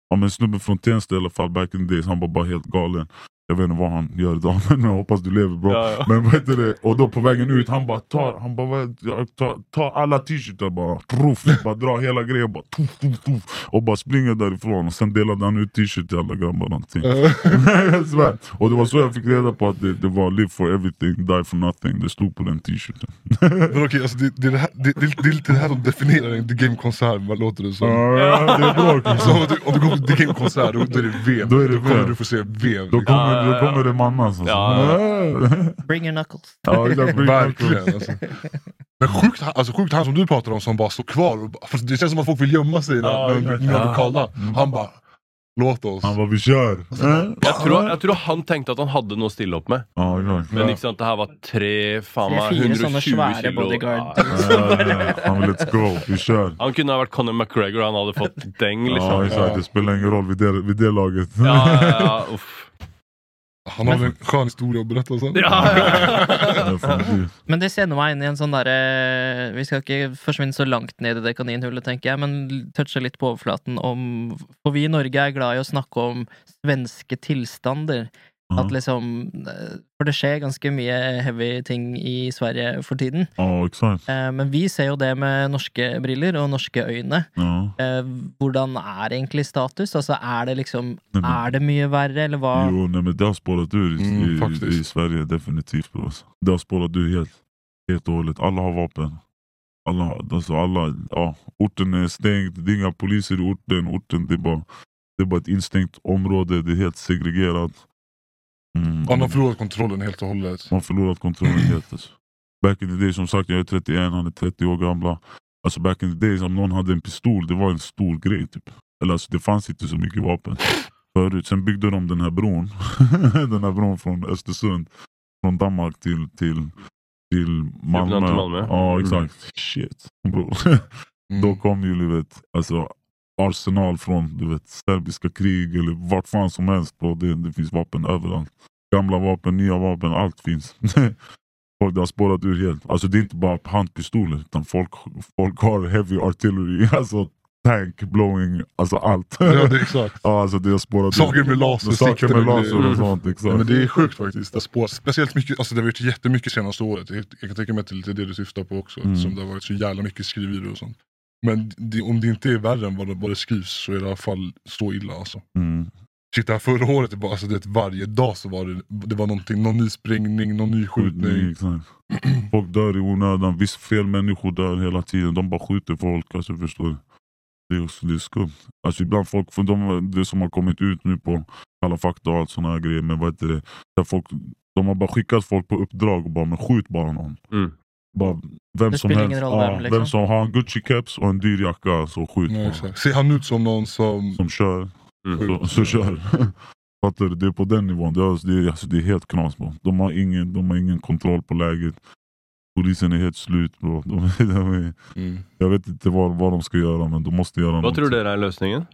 ja, men en snubbe från Tensta i alla fall back in the days, han var bara helt galen. Jag vet inte vad han gör idag, (laughs) men jag hoppas du lever bra. Ja, ja. Men vad heter det? Och då på vägen ut, han bara tar, han bara, vad- ja, ta, ta alla t-shirtar bara, truff, bara dra hela grejen bara, tuff, tuff, tuff, och bara springer därifrån. Och sen delade han ut t-shirt till alla grabbar. Någonting. (laughs) Och det var så jag fick reda på att det, det var live for everything, die for nothing. Det stod på den t-shirten. Men okej, alltså det, det, är det, här, det, det, det är lite det här som definierar en The Game-konsert, vad låter det som? Ja, det är bra om du, om du går på The Game-konsert, då, då är det VM. Då är det kommer VM. du få se. Då kommer, Ja, ja, då ja. kommer det mannas alltså. Ja, Bring your knuckles. ja, exakt. Verkligen. Alltså. (laughs) Men sjukt, alltså, sjukt han som du pratar om som bara står kvar. Och, bara- för det känns som att folk vill gömma sig när, Ja, de Ja. kallar. Han bara, låt oss. Han bara, vi kör. (laughs) Jeg tror, jeg tror han tenkte at han hadde noe å stille opp med. Ja. Men sant, det her var tre Tre-fire sånne 120 svære kilo. Ja, Ja, ja, ja. Let's go, vi kör. Han kunne ha vært Conor McGregor, han hadde fått deng, Ja, liksom. exakt. Det spelar ingen roll vid det, vid det laget. Ja, ja, ja, uff. Han har väl en skön historia att berätta sen. Ja, ja. Definitivt. Men det sender meg inn i en sånn derre Vi skal ikke forsvinne så langt ned i det kaninhullet, tenker jeg, men touche litt på overflaten om For vi i Norge er glad i å snakke om svenske tilstander. Ja. At liksom eh, For det skjer ganske mye heavy ting i Sverige for tiden. Ja, exakt. Eh, Men vi ser jo det med norske briller og norske øyne. Ja. Eh, Hvordan er egentlig status? Altså, er det liksom Nej, men- Er det mye verre, eller hva? Jo, nej, men det har spårat ur i, Mm, i, i Sverige definitivt. Alltså. Det har spårat ur helt, helt och hållet. Alla har vapen. Alla, har- alltså alla, ja, orten är stängd, det är inga poliser i orten. orten det, är bara, det är bara ett instängt område, det är helt segregerat. Mm, Han har förlorat kontrollen helt och hållet. Man har förlorat kontrollen helt. Alltså. Back in the days, som sagt jag är 31, han är 30 år gamla. Alltså back in the days om någon hade en pistol, det var en stor grej. Typ. Eller alltså, det fanns inte så mycket vapen förut. Sen byggde de den här bron. (laughs) den här bron från Östersund. Från Danmark till, till, till Malmö. till Malmö. Ja exakt. Shit (laughs) bror. Mm. Då kom ju du vet, alltså, arsenal från du vet, serbiska krig eller vart fan som helst. Bro. Det, det finns vapen överallt. Gamla vapen, nya vapen, allt finns. (laughs) Folk, har spårat ur helt. Alltså det är inte bara handpistoler utan folk, folk har heavy artillery. (laughs) Alltså tank, blowing, alltså allt. Ja, det är (laughs) exakt. ja, alltså det har spårat Saker med laser, Saker med laser och sånt. Exakt. Ja, men det är sjukt faktiskt. Det spårat, speciellt mycket, alltså det har varit jättemycket senaste året. Jag, jag kan tänka mig att det är lite det du syftar på också. Mm. Som det har varit så jävla mycket skriverier och sånt. Men det, om det inte är värre än vad det, vad det skrivs så är det i alla fall så illa alltså. Mm. Shit, det här förra året, det var, alltså, det, varje dag så var det, det var någonting, någon ny sprängning, någon ny skjutning. Exakt. Folk dör i onödan, visst fel människor dör hela tiden. De bara skjuter folk, alltså, förstår du? Det är, också, det är skumt. Alltså, ibland folk, för de, det som har kommit ut nu på Kalla fakta och allt såna här grejer, men vad heter det? Där folk, de har bara skickat folk på uppdrag och bara, men skjut bara någon. Mm. Bara, vem Det som helst, ingen roll ja, vem, liksom. vem som har en Gucci-keps och en dyr jacka, så skjut Ja, exakt. Ser han ut som någon som... Som kör, Mm. så, så kör. (laughs) Fattar du? Det är på den nivån. Det är, det är, alltså, det är helt knas bro. De har, ingen, de har ingen kontroll på läget. Polisen är helt slut bro. De, (laughs) de är, Mm. jag vet inte vad, vad de ska göra men de måste göra Vad något. tror du är lösningen?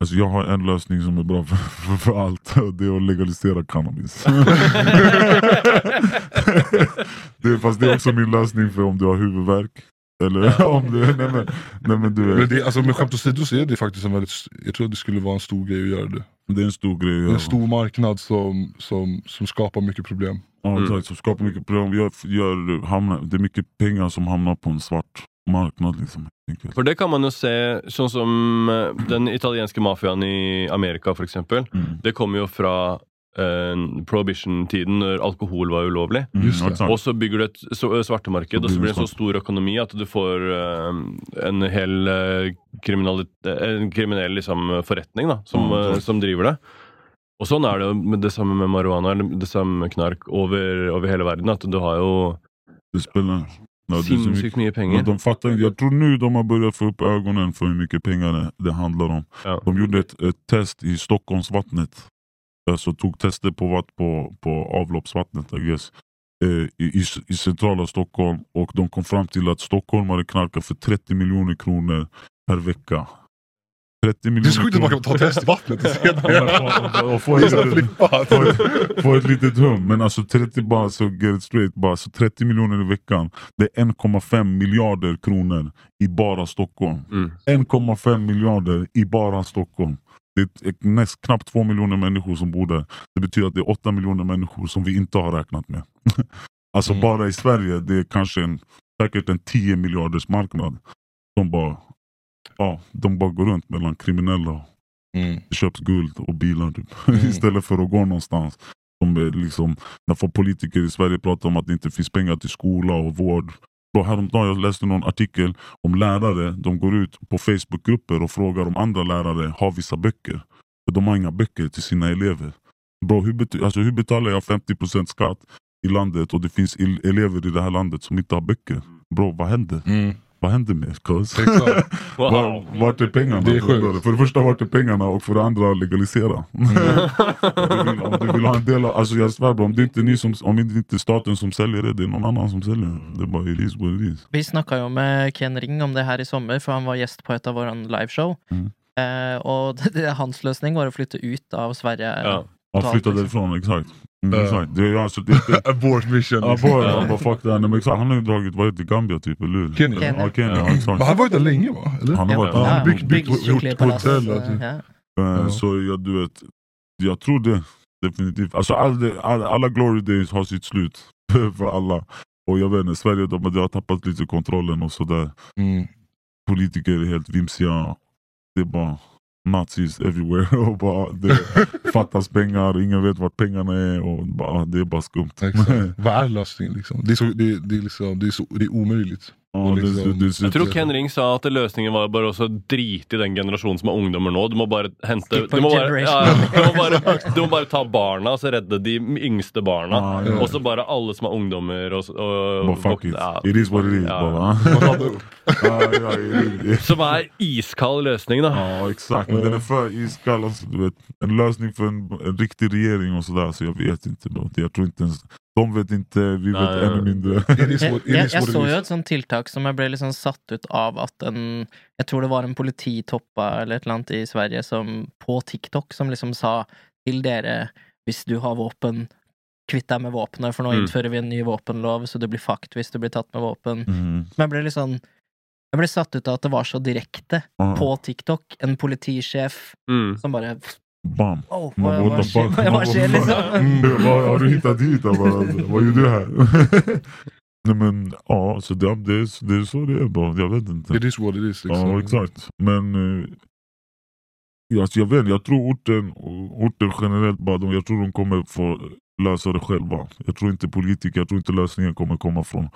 Alltså, jag har en lösning som är bra för, (laughs) för, för allt. Det är att legalisera cannabis. (laughs) det, är- fast det är också min lösning för om du har huvudvärk. Eller om du... Nej men, nej, men du Men vet, det, alltså, med skämt åsido så är det faktiskt en väldigt, jag tror att det skulle vara en stor grej att göra det. det är en stor grej. att Det är göra. en stor marknad som, som, som skapar mycket problem. Ja, Mm. exakt, som skapar mycket problem. Gör, gör, hamnar, det är mycket pengar som hamnar på en svart marknad. Liksom. For det kan man jo se, sånn som eh, den italienske mafiaen i Amerika, eksempel. Mm. Det kommer jo fra eh, prohibition-tiden, når alkohol var ulovlig. Mm. Og så bygger du et så- svartemarked, Så og så blir det en så stor økonomi at du får eh, en hel eh, eh, en kriminell liksom, forretning da, som, eh, klart. som driver det. Og sånn er det med det samme med marihuana, det samme med knark over, over hele verden. At du har jo Det spelar... Ja, så mycket- Ja, penger. de fattar inte. Jag tror nu de har börjat få upp ögonen för hur mycket pengar det, det handlar om. Ja. De gjorde ett, ett test i Stockholmsvattnet. Alltså tog tester på, vatt, på, på avloppsvattnet eh, i, i, i centrala Stockholm och de kom fram till att stockholmare knarkar för 30 miljoner kronor per vecka. 30 miljoner Det är så sjukt att man kan ta test i (laughs) vattnet och se det. och, få, ett få, ett, få ett litet hum. Men alltså 30 bara, så get it straight, bara, så 30 miljoner i veckan. Det är 1,5 miljarder kronor i bara Stockholm. Mm. 1,5 miljarder i bara Stockholm. Det är näst, knappt 2 miljoner människor som bor där. Det betyder att det är 8 miljoner människor som vi inte har räknat med. (laughs) alltså Mm. bara i Sverige, det är kanske en, säkert en 10 miljarders marknad. De bara, ja, de bara går runt mellan kriminella Mm. det köps guld och bilar typ. (laughs) Mm. istället för att gå någonstans. Är liksom, när folk politiker i Sverige pratar om att det inte finns pengar till skola och vård. Bro, häromdagen jag läste någon artikel om lärare. De går ut på Facebookgrupper och frågar om andra lärare har vissa böcker. För de har inga böcker till sina elever. Bro, hur, bet- alltså, hur betalar jag 50% skatt i landet och det finns el- elever i det här landet som inte har böcker? Bro, vad händer? Mm. Vad händer med cuz? (laughs) Wow. Var, vart är pengarna? Det är. För det första, vart är pengarna? Och för det andra, legalisera. (laughs) om, du vill, om du vill ha en del av, alltså jag svär bro, om det inte är ni som, om det inte är staten som säljer det, det är någon annan som säljer det. Det är bara it is what it is. Vi snakka jo med Ken Ring om det her i sommer, for han var gjest på et av våre liveshow. Mm. Eh, og (laughs) det, det, hans løsning var å flytte ut av Sverige. Ja. Ja, flytta därifrån, exakt. Mm, Ja. exakt. Det är, alltså, det, det, (laughs) Abort mission. ja, liksom. bara, bara fuck det här. Nej, men exakt. Han har ju dragit, vad heter Gambia typ, eller hur? Kenya. Kenya. Ja, Kenya, Men exakt. han var ju där länge va? Eller? Han har varit ja. han har Ja, byggt- byggt- byggt hotell, eh, alltså. ja. Eh. Så jag, du vet, jag tror det. Definitivt. Alltså all, all, alla glory days har sitt slut. (laughs) för alla. Och jag vet inte, Sverige de, de har tappat lite kontrollen och sådär. Mm. Politiker är helt vimsiga. Det är bara nazis everywhere. (laughs) och bara, det fattas pengar, ingen vet vart pengarna är. Och bara, det är bara skumt. Exakt. (laughs) Vad är lösningen liksom? Det är, så, det, det är, liksom, det är, så, det är omöjligt. Ja, det, det, det, Jeg tror Ken Ring sa at løsningen var bare også drite i den generasjonen som er ungdommer nå. Du må bare hente Du må bare, generation. ja, du må bare, du må bare ta barna, altså redde de yngste barna. Ja, ja. Og så bare alle som er ungdommer og, og Bara fuck it. ja. It is what it is. Ja. Bara. Is. (laughs) Som er iskald løsning, da. Ja exakt, men den är för iskall. Alltså, du vet, en lösning för en, en riktig regering och sådär. Så jag vet inte. Då. Jag tror inte ens, de vet inte, vi vet Nej. ännu mindre. It is Jeg, what, it jeg, is jeg what så it jo is. et sånt tiltak som jeg ble liksom satt ut av at en Jeg tror det var en polititoppa eller et eller annet i Sverige som på TikTok som liksom sa til dere hvis du har våpen, kvitt deg med våpenet, for nå Mm. innfører vi en ny våpenlov, så du blir fucked hvis du blir tatt med våpen. Mm. Men jeg ble litt sånn Jeg ble satt ut av at det var så direkte Ja. på TikTok. En politisjef Mm. som bare Bam. oh, Man, what the fuck? Mm, har du hittat hit? vad gör du här? (laughs) Nej men ja, så det, det, är- det är så det är bara. Jag vet inte. It is what it is. Liksom. Ja exakt. Men eh, Ja, Alltså jag vet jag tror orten, orten generellt bara, de, jag tror de kommer få lösa det själva. Jag tror inte politiker, jag tror inte lösningen kommer komma från,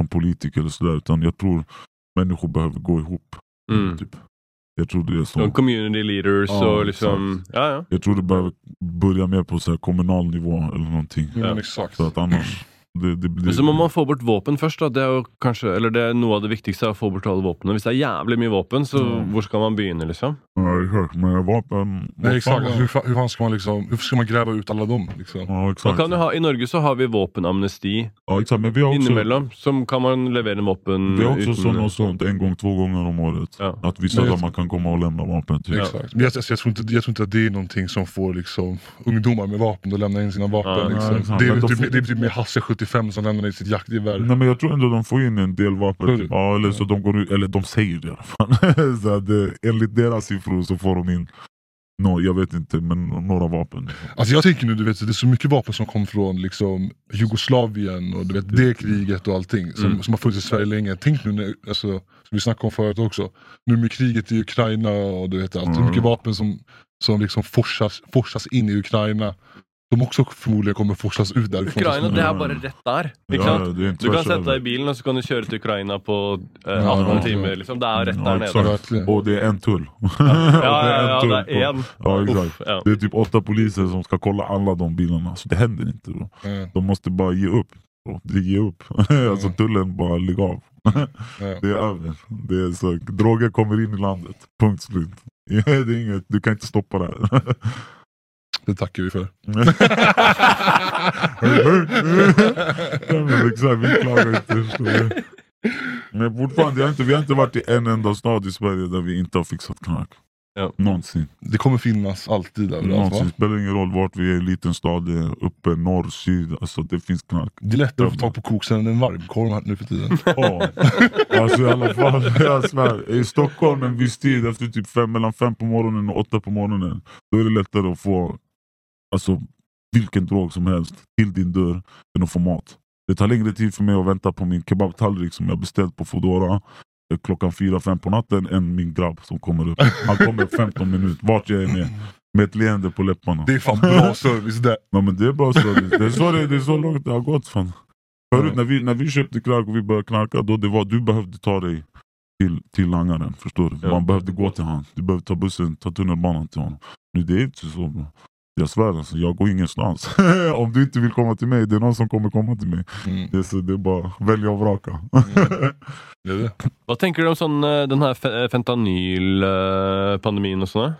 från politiker eller sådär. Utan jag tror människor behöver gå ihop. Mm. Typ. Jag tror det är så. De community leaders Ja, och liksom... Ja, ja. Jag tror det behöver börja mer på så här kommunal nivå eller någonting. Ja, exakt. Så att annars... Det, det, det, Men så må man få bort våpen først. da. Det er jo kanskje, eller det er Noe av det viktigste er å få bort alle våpnene. Hvis det er jævlig mye våpen, så Mm. hvor skal man begynne? liksom? Ja, exakt. Men vapen... Nej, exakt. fan- Hur, fa- hur fan ska man liksom, hur ska man gräva ut alla dem? Liksom? Ja, Man exakt. kan jo ha, I Norge så har vi våpenamnesti Ja, exakt. Men vi har också, innimellom. Som kan man levere en våpen vi har också uten sånt, och sånt en gång, två gånger om året. Ja. Att vissa dagar man kan komma och lämna vapen. Typ. Exakt. Men jag, jag, jag, tror inte, jag tror inte att det är någonting som får liksom, ungdomar med vapen att lämna in sina vapen. Ja, liksom. det, är, typ, får- det är typ med Hasse 75 som lämnar in sitt jaktgevär. Nej men jag tror ändå de får in en del vapen. Typ. Ja, eller så de går eller de säger det i alla fall. (laughs) så att, eh, enligt deras siffror så får de in, no, jag vet inte, men några vapen. Alltså jag tänker nu, du vet, det är så mycket vapen som kom från liksom, Jugoslavien och du vet, det kriget och allting som, Mm. som har funnits i Sverige länge. Tänk nu, när, alltså, som vi snackade om förut också, nu med kriget i Ukraina och du vet allt. Mm. mycket vapen som, som liksom forsas, forsas in i Ukraina. Som också förmodligen kommer forsas ut därifrån. Ukraina, det bare rett der. Ikke Ja, det är inte Du kan över. deg i bilen og så kan du kjøre til Ukraina på eh, Ja, 18 ja. timer. liksom. Det er rett Ja. Och det är en tull. Ja, (laughs) ja, ja, tull det er én. Ja, exakt. Uff, ja. Det är typ åtta poliser som ska kolla alla de bilarna. Så det händer inte. Bro. Ja, De måste bara ge upp. Bro. Det ge upp. (laughs) alltså tullen bara lägg av. (laughs) Det är över. Det är så, droger kommer in i landet. Punkt slut. Det är inget, du kan inte stoppa det här. Det tackar vi för. (laughs) (laughs) ja, men exakt, vi klagar inte. Men fortfarande, jag har inte, vi har inte varit i en enda stad i Sverige där vi inte har fixat knark. Ja. Någonsin. Det kommer finnas alltid överallt Någonsin. va? Spelar ingen roll vart vi är, liten stad, uppe, norr, syd. Alltså det finns knark. Det är lättare att få tag på koksen än en varmkorv här nu för tiden. (laughs) Ja. Alltså i alla fall, jag svär. I Stockholm en viss tid, efter typ fem, mellan fem på morgonen och åtta på morgonen, då är det lättare att få alltså, vilken drog som helst till din dörr än att få mat. Det tar längre tid för mig att vänta på min kebabtallrik som jag beställt på Foodora klockan fyra, fem på natten än min grabb som kommer upp. Han kommer 15 minuter, vart jag än är. Med ett leende på läpparna. Det är fan bra (laughs) service det. Ja, men det är bara så. Det är så, det, det är så långt det har gått. Fan. Förut när vi, när vi köpte knark och vi började knarka, då det var, du behövde ta dig till, till langaren. Förstår du? Ja. Man behövde gå till han. Du behövde ta bussen, ta tunnelbanan till honom. Nu det är inte så. Bro. Jag svär alltså, jag går ingenstans. (laughs) Om du inte vill komma till mig, det är någon som kommer komma till mig. Mm. Det är, så, det är bara välja och vraka. (laughs) Det är det. Hva tenker du om sånn, eh, den her fe- fentanyl-pandemien og sånn? da?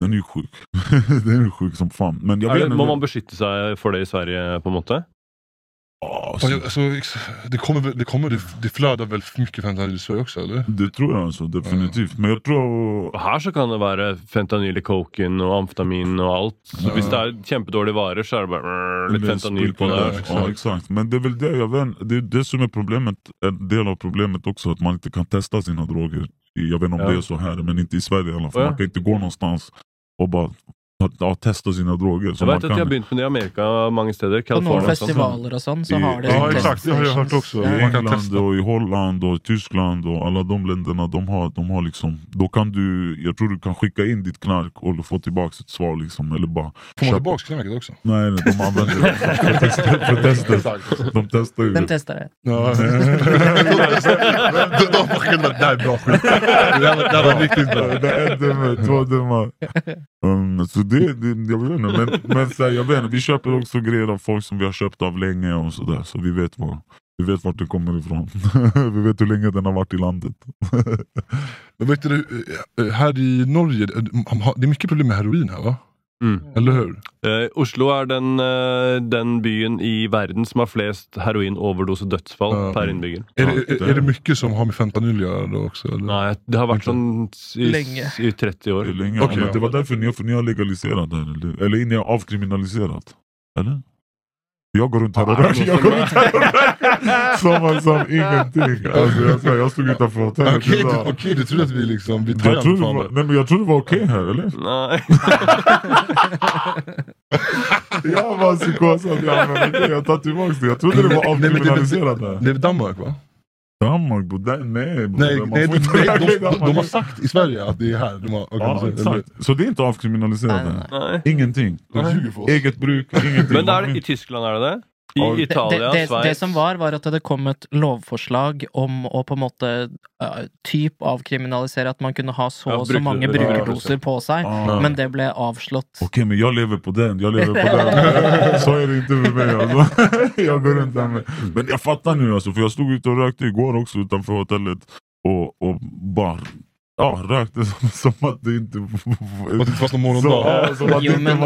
Den är ju sjuk. (laughs) Den är ju sjuk som fan. Men jag vet det, må man beskytte seg for det i Sverige, på en måte? Ja, alltså, Alltså, det, kommer, det, kommer, det, flödar väl mycket fentanyl i Sverige också eller? det tror jag alltså, definitivt. Men jag tror... Her så kan det være fentanyl i coken og amfetamin og alt. Så Ja. Hvis det er kjempedårlige varer, så er det bare litt Det fentanyl på det. där. Ja, exakt. Men det är väl det jag vet, det är det som är problemet, en del av problemet också, att man inte kan testa sina droger. Jag vet inte om Ja. det är så här, men inte i Sverige i alla fall. Ja. Man kan inte gå någonstans och bara ja, testa sina droger. Man vet at de har kan, begynt med det i Amerika mange steder. På sånn. festivaler og sånn, så I- har de Ja, exakt, det har jag hört också. I kan England och i Holland och i Tyskland och alla de länderna, de har, de har liksom, då kan du, jag tror du kan skicka in ditt knark och få tillbaka ett svar liksom, eller bara Får man tillbaka knarket också? Nej, nej, de använder det för tester. Exakt. De testar ju Vem det. testar det? Ja. (laughs) de, de bara skillnad, det här är bra skit. Det här, var- det riktigt bra. Det är en två. (laughs) Um, så det, det, jag vet inte, men, men så här, jag vet inte, vi köper också grejer av folk som vi har köpt av länge och sådär. Så vi vet, var, vi vet vart det kommer ifrån. (laughs) vi vet hur länge den har varit i landet. (laughs) Men vet du, eh, här i Norge, eh, det är mycket problem med heroin här va? Mm. Eller hur? Eh, Oslo er den, eh, den byen i verden som har flest heroin-overdose-dødsfall Ja. per innbygger. Är, Ja, det, är, är det mycket som har med fentanyl att göra då också? Eller? Nei, det har vært sånn i, i 30 år. Det, är länge, Okej. men det var därför ni, för ni har legaliserat det här. Eller, eller ni har avkriminaliserat. Eller? Jag går runt här och röker, jag går runt här och röker (laughs) som, som ingenting. Alltså, jag, jag stod utanför hotellet Okej, idag. du, okej, du trodde att vi liksom... Vi Jag trodde, var, nej, men jag trodde det var okej här, eller? Nei. (laughs) Jag var psykosad, ja, men okej, jag tar tillbaka det. Jag trodde det var Nej, avkriminaliserat här. Det är Danmark va? Danmark där- nej. Nej, Man nej, får de, inte nej de, Danmark. de har sagt i Sverige att det är här. De har, Ja, exakt. Så det är inte avkriminaliserat Nej, nej. Ingenting. De. Eget bruk, ingenting. Men får i Tyskland er det det? I Italia, det, det, det som var, var at det kom et lovforslag om å på en måte uh, typ avkriminalisere at man kunne ha så og så mange brukerdoser på seg, Ah. men det ble avslått. Okej men jag lever på den, jag lever på den. (laughs) Så är det inte med mig alltså. (laughs) Jag går runt där med. Men jag fattar nu alltså, för jag stod ute och rökte igår också utanför hotellet. Och, och bara ja, rökte som, som att det inte... Att det inte fanns någon morgondag. Jo, men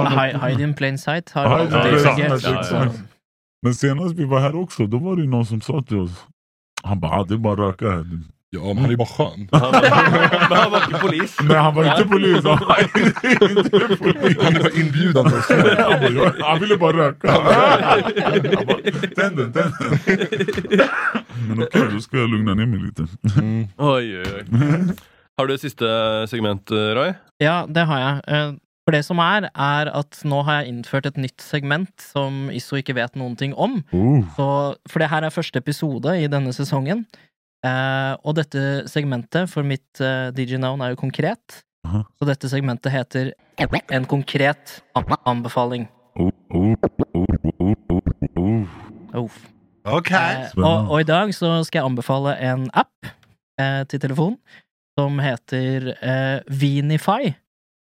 hide in plain sight har alltid fungert. Men senast vi var här också, då var det någon som sa till oss. Han bara, ah, det är bara att röka här. Ja, men han är ju bara skön. Han var, men (laughs) han var ikke polis. Nej han var inte polis. Han var inte polis. Han är bara inbjudande. Han, bara, "Jag- han ville bara röka. Tänd den, tänd den. Men okej, då ska jag lugna ner mig lite. Mm. Oi, oi, oi. Har du et siste segment, eh, Roy? Ja, det har jeg. Eh, For det som er, er at nå har jeg innført et nytt segment som Isso ikke vet noen ting om. Oh. Så, for det her er første episode i denne sesongen. Eh, og dette segmentet, for mitt uh, DJ-navn er jo konkret, Aha. så dette segmentet heter En konkret an- anbefaling. Oh, oh, oh. Uff. Ok. Eh, og, og i dag så skal jeg anbefale en app eh, til telefon som heter eh, Vinify.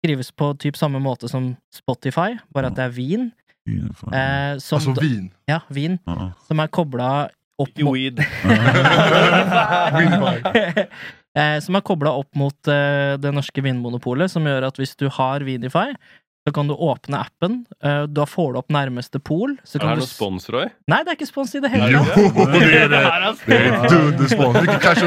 Skrives på typ samme måte som Spotify, bare at det er vin. Ja, fan. Eh, som, Alltså vin. ja, vin. Ja. Som er kobla opp mot Weed. (laughs) Eh, som er kobla opp mot eh, det norske Vinmonopolet, som gjør at hvis du har Vinify, så kan du åpne appen. eh, da får du opp nærmeste pol. Så Er kan det du spons, Roy? Nei, det er ikke spons i det hele Jo, tatt. det är det. Det är dunderspons. Cash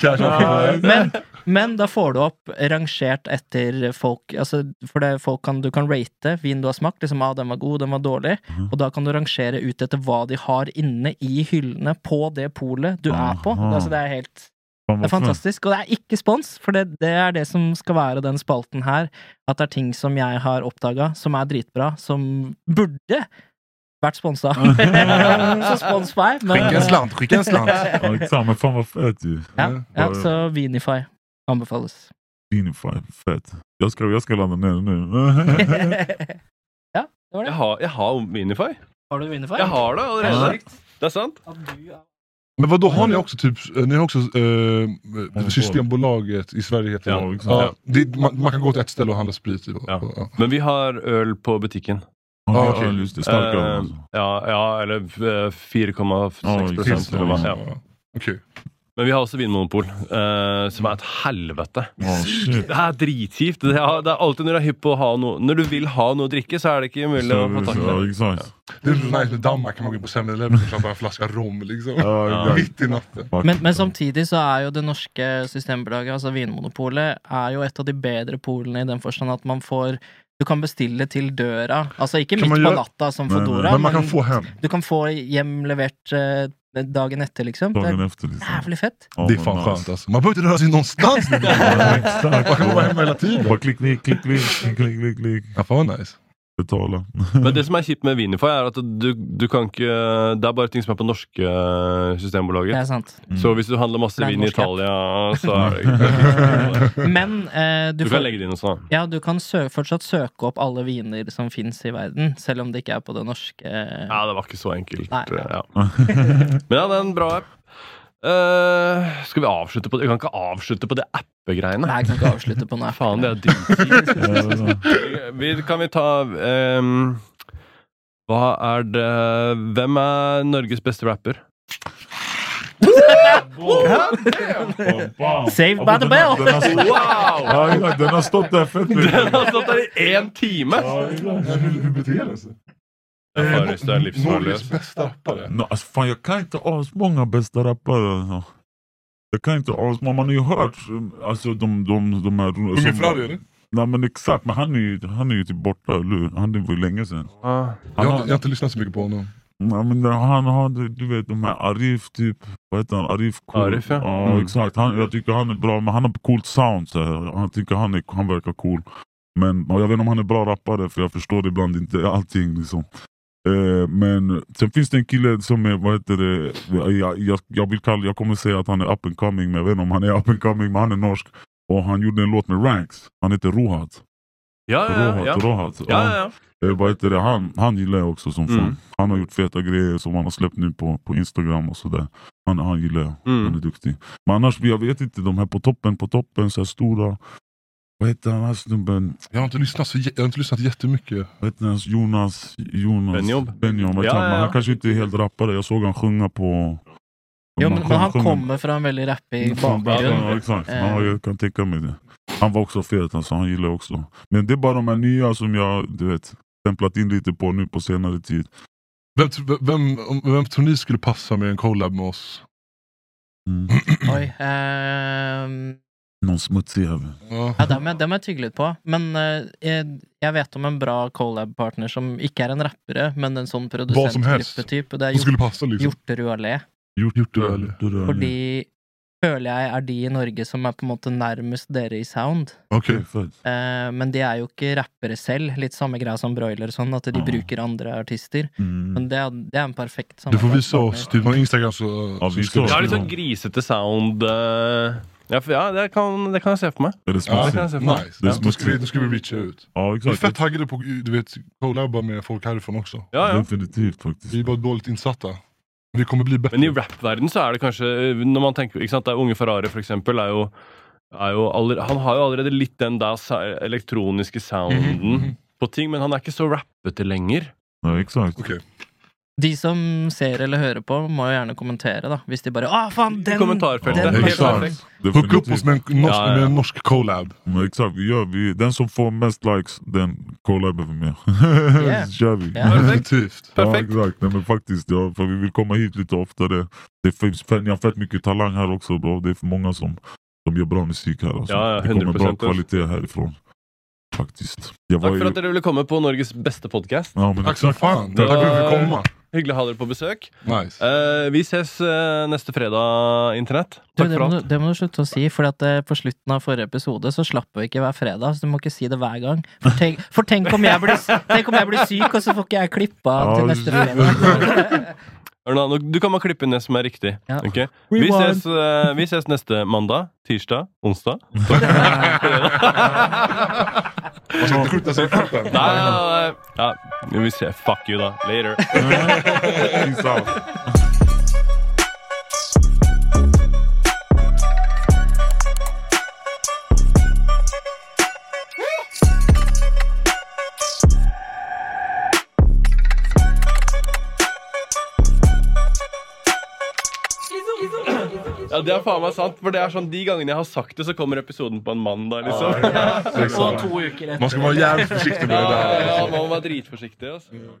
cash? Men, men da får du opp rangert etter folk Altså, for det folk kan, du kan rate vin du har smakt. Liksom, ah, den var god, den var dårlig. Og da kan du rangere ut etter hva de har inne i hyllene på det polet du er på. Aha. Altså, det er helt Det er fantastisk, og det er ikke spons, for det, det er det som skal være den spalten her. At det er ting som jeg har oppdaga, som er dritbra, som burde vært sponsa. (laughs) så spons meg, men en slant, skicka en slant. (laughs) Ja, fan vad fett ju. Ja, ja, så Vinify anbefales. Vinify, fett. Jag ska, jag ska ladda ner det nu. (laughs) ja, det var Jeg det. har, jeg har Minify. Har du Vinify? Jeg har det allerede. Det er sant. Men vad då har ni också typ, ni har också eh, Systembolaget i Sverige heter Ja, det. exakt. Ja, det man, man kan gå till ett ställe och handla sprit. i. Ja. Ja. Men vi har øl på butikken. Ja, Ja, okej. just det. Starkare. Eh, alltså. ja, ja, eller eh, 4,6 Ja, prosent. eller hva. Ja. Okej. Men vi har også Vinmonopol, eh, som er et helvete. Det er dritkjipt. Det er, det er alltid når du er hypp på å ha noe Når du vil ha noe å drikke, så er det ikke mulig å få tak i Ja, det. Det är nice med Danmark kan man gå in på 7-Eleven och köpa en flaska rom liksom. Ja. Mitt i natten. Men, men samtidig så er jo det norske systembolaget, altså Vinmonopolet, er jo et av de bedre polene i den forstand at man får Du kan bestille til døra. Altså ikke midt på natta som. Fodora, Men man kan få hem. du kan få hjem levert eh, dagen etter, liksom. Det Dagen er efter liksom. jævlig fett. Ja, Det är fan nice. skönt alltså. Man behöver inte röra sig någonstans. (laughs) Man kan vara hemma hela tiden. Bara klick, klick, klick, klick, klick, klick, klick, klick. Ja, fan vad nice. Betala. (laughs) Men det som er kjipt med Vinify, er at du, du kan ikke Det er bare ting som er på norske eh, Det Systembolaget. er sant. Mm. Så hvis du handler masse Det vin i. Italia, så er det (laughs) ikke Men eh, du, Du får, kan legge det inn også. da. ja, du kan sø fortsatt søke opp alle viner som fins i verden, selv om det ikke er på det norske Ja, det var ikke så enkelt. Nei. Ja. (laughs) Men ja, det er en bra app. Eh, skal vi avslutte på det? Vi kan ikke avslutte på det appe-greiene. Nei, jeg kan ikke avslutte på noe. (laughs) Faen, det er. (laughs) Vi, kan vi ta ehm, Hva er det Hvem er Norges beste rapper? Saved by the bell! Wow! ja, exakt. den har stått där fett länge. Den har stått der i én time! Livsfarligt. Norges bästa rappare. No, alltså, fan, jag kan inte asmånga bästa rappare. Alltså. Jag kan inte asmånga. Man har ju hört alltså, de, de, de här... Unge som- Ferrari eller? Nej men exakt, men han är ju, han är ju typ borta, eller hur? Han det var ju länge sedan. Ah. Jag Han har, har, jag har inte lyssnat så mycket på honom. ja, men han har, du vet de här Arif typ, vad heter han? Arif cool. Arif, ja. ja Mm. exakt, han, jag tycker han är bra, men han har coolt sound. Så här. Han tycker han, är, han verkar cool. Men jag vet inte om han är bra rappare, för jag förstår ibland inte allting liksom. Eh, men sen finns det en kille som är, vad heter det, jag, jag, jag vill kalla, jag kommer säga att han är up and coming, men jag vet inte om han är up and coming, men han är norsk. Och han gjorde en låt med Ranks, han heter Rohat. Ja, ja, Rohat, ja. Rohat. ja, ja, ja. Eh, vad heter det? Han, han gillar jag också som fan. Mm. Han har gjort feta grejer som han har släppt nu på, på Instagram och sådär. Han, han gillar jag, Mm. han är duktig. Men annars, jag vet inte, de här på toppen, på toppen, så stora. Vad heter han den här snubben? Jag har inte lyssnat, så, jag har inte lyssnat jättemycket. Vad heter han? Jonas... Jonas Benjob. Ja, han? ja, ja. han kanske inte är helt rappare. Jag såg han sjunga på... Jo, men, men han kommer från en väldigt rappig Ja, bakgrund. exakt. Eh. Ja, jag kan tänka mig det. Han var också fet, alltså. han gillar också. Men det är bara de här nya som jag du vet, stämplat in lite på nu på senare tid. Vem, vem, om- vem tror ni skulle passa med en collab med oss? Mm. (clears throat) Oi. ehm, Någon smutsig jävel. Ja. ja, dem er, dem er tygget på. Men eh, jeg, jeg vet om en bra collab-partner som ikke er en rappere, men en sånn Hva som helst. produsentgruppetyp. og Det er Som skulle passa liksom. Hjorterud Allé. Gjort, Gjort det, det, eller? det där. Fordi føler jeg er de i Norge som er på en måte nærmest dere i sound. Okej. Det är fett. Eh, men de er jo ikke rappere selv. Litt samme greia som Broiler, sånn at de Ja. bruker andre artister. Mm. Men det er, det er en perfekt Du får visa samarbeidspartner. oss, typ på Instagram så... Ja, så ska vi skriva litt sånn om. grisete sound. eh, Ja, for, ja det, kan, det kan jeg se for meg. Är det Ja, det smutsigt? kan jag se för mig. Nice. Det är Då ska vi, då ska vi reacha ut. Ja Vi är exakt. fett taggade på du vet, collabba med folk härifrån också. Ja, ja. Definitivt faktiskt. Vi är bara dåligt insatta. Vi kommer bli bättre. Men i rap-verden så er det kanskje Når man tenker, ikke sant, det er Unge Ferrari, for eksempel, er jo, er jo aller, Han har jo allerede litt den da sa- elektroniske sounden Mhm. på ting, men han er ikke så rappete lenger. Ja, exakt. Okej. De som ser eller hører på, må jo gjerne kommentere, da. Hvis de bare 'Å, faen, I den!' den Helt Exakt. perfekt. Hooka upp oss med en norsk, Ja, ja. Med en norsk collab. Men exakt, vi gör, vi, den som får mest likes, den collabar vi med. Yeah. (laughs) Så kör vi. Ja. Perfekt. Perfekt. Ja, exakt. Nej, men faktiskt, ja, för vi vill komma hit lite oftare. Det finns ni har fett mycket talang här också bro. Det är för många som, som gör bra musik här. Alltså. Ja, ja, det kommer bra 100% kvalitet härifrån. Faktiskt. Var for ju, att dere ville komme på Norges beste podkast. ja, men Tack exakt. fan. Tack för att du fick komma. Hyggelig å ha dere på besøk. Nice. Eh, vi ses eh, neste fredag, Internett. Du, Takk det, for må du, det må du slutte å si, for at eh, på slutten av forrige episode så slapp vi ikke hver fredag, så du må ikke si det hver gang. For tenk, for tenk, om, jeg blir, tenk om jeg blir syk, og så får ikke jeg klippa til neste fredag. (laughs) (laughs) Nå, Du kan bare klippe inn det som er riktig. Ja. ok? Vi, Rewind. ses, eh, vi ses neste mandag, tirsdag, onsdag. (laughs) Nei. Ja, vi ser. Fuck you, da. Later. (laughs) Ja, Det er faen meg sant. For det er sånn De gangene jeg har sagt det, så kommer episoden på en mandag. liksom. Så to uker etter. Man ska vara jävligt försiktig med det. Ja, Man må være dritforsiktig. altså.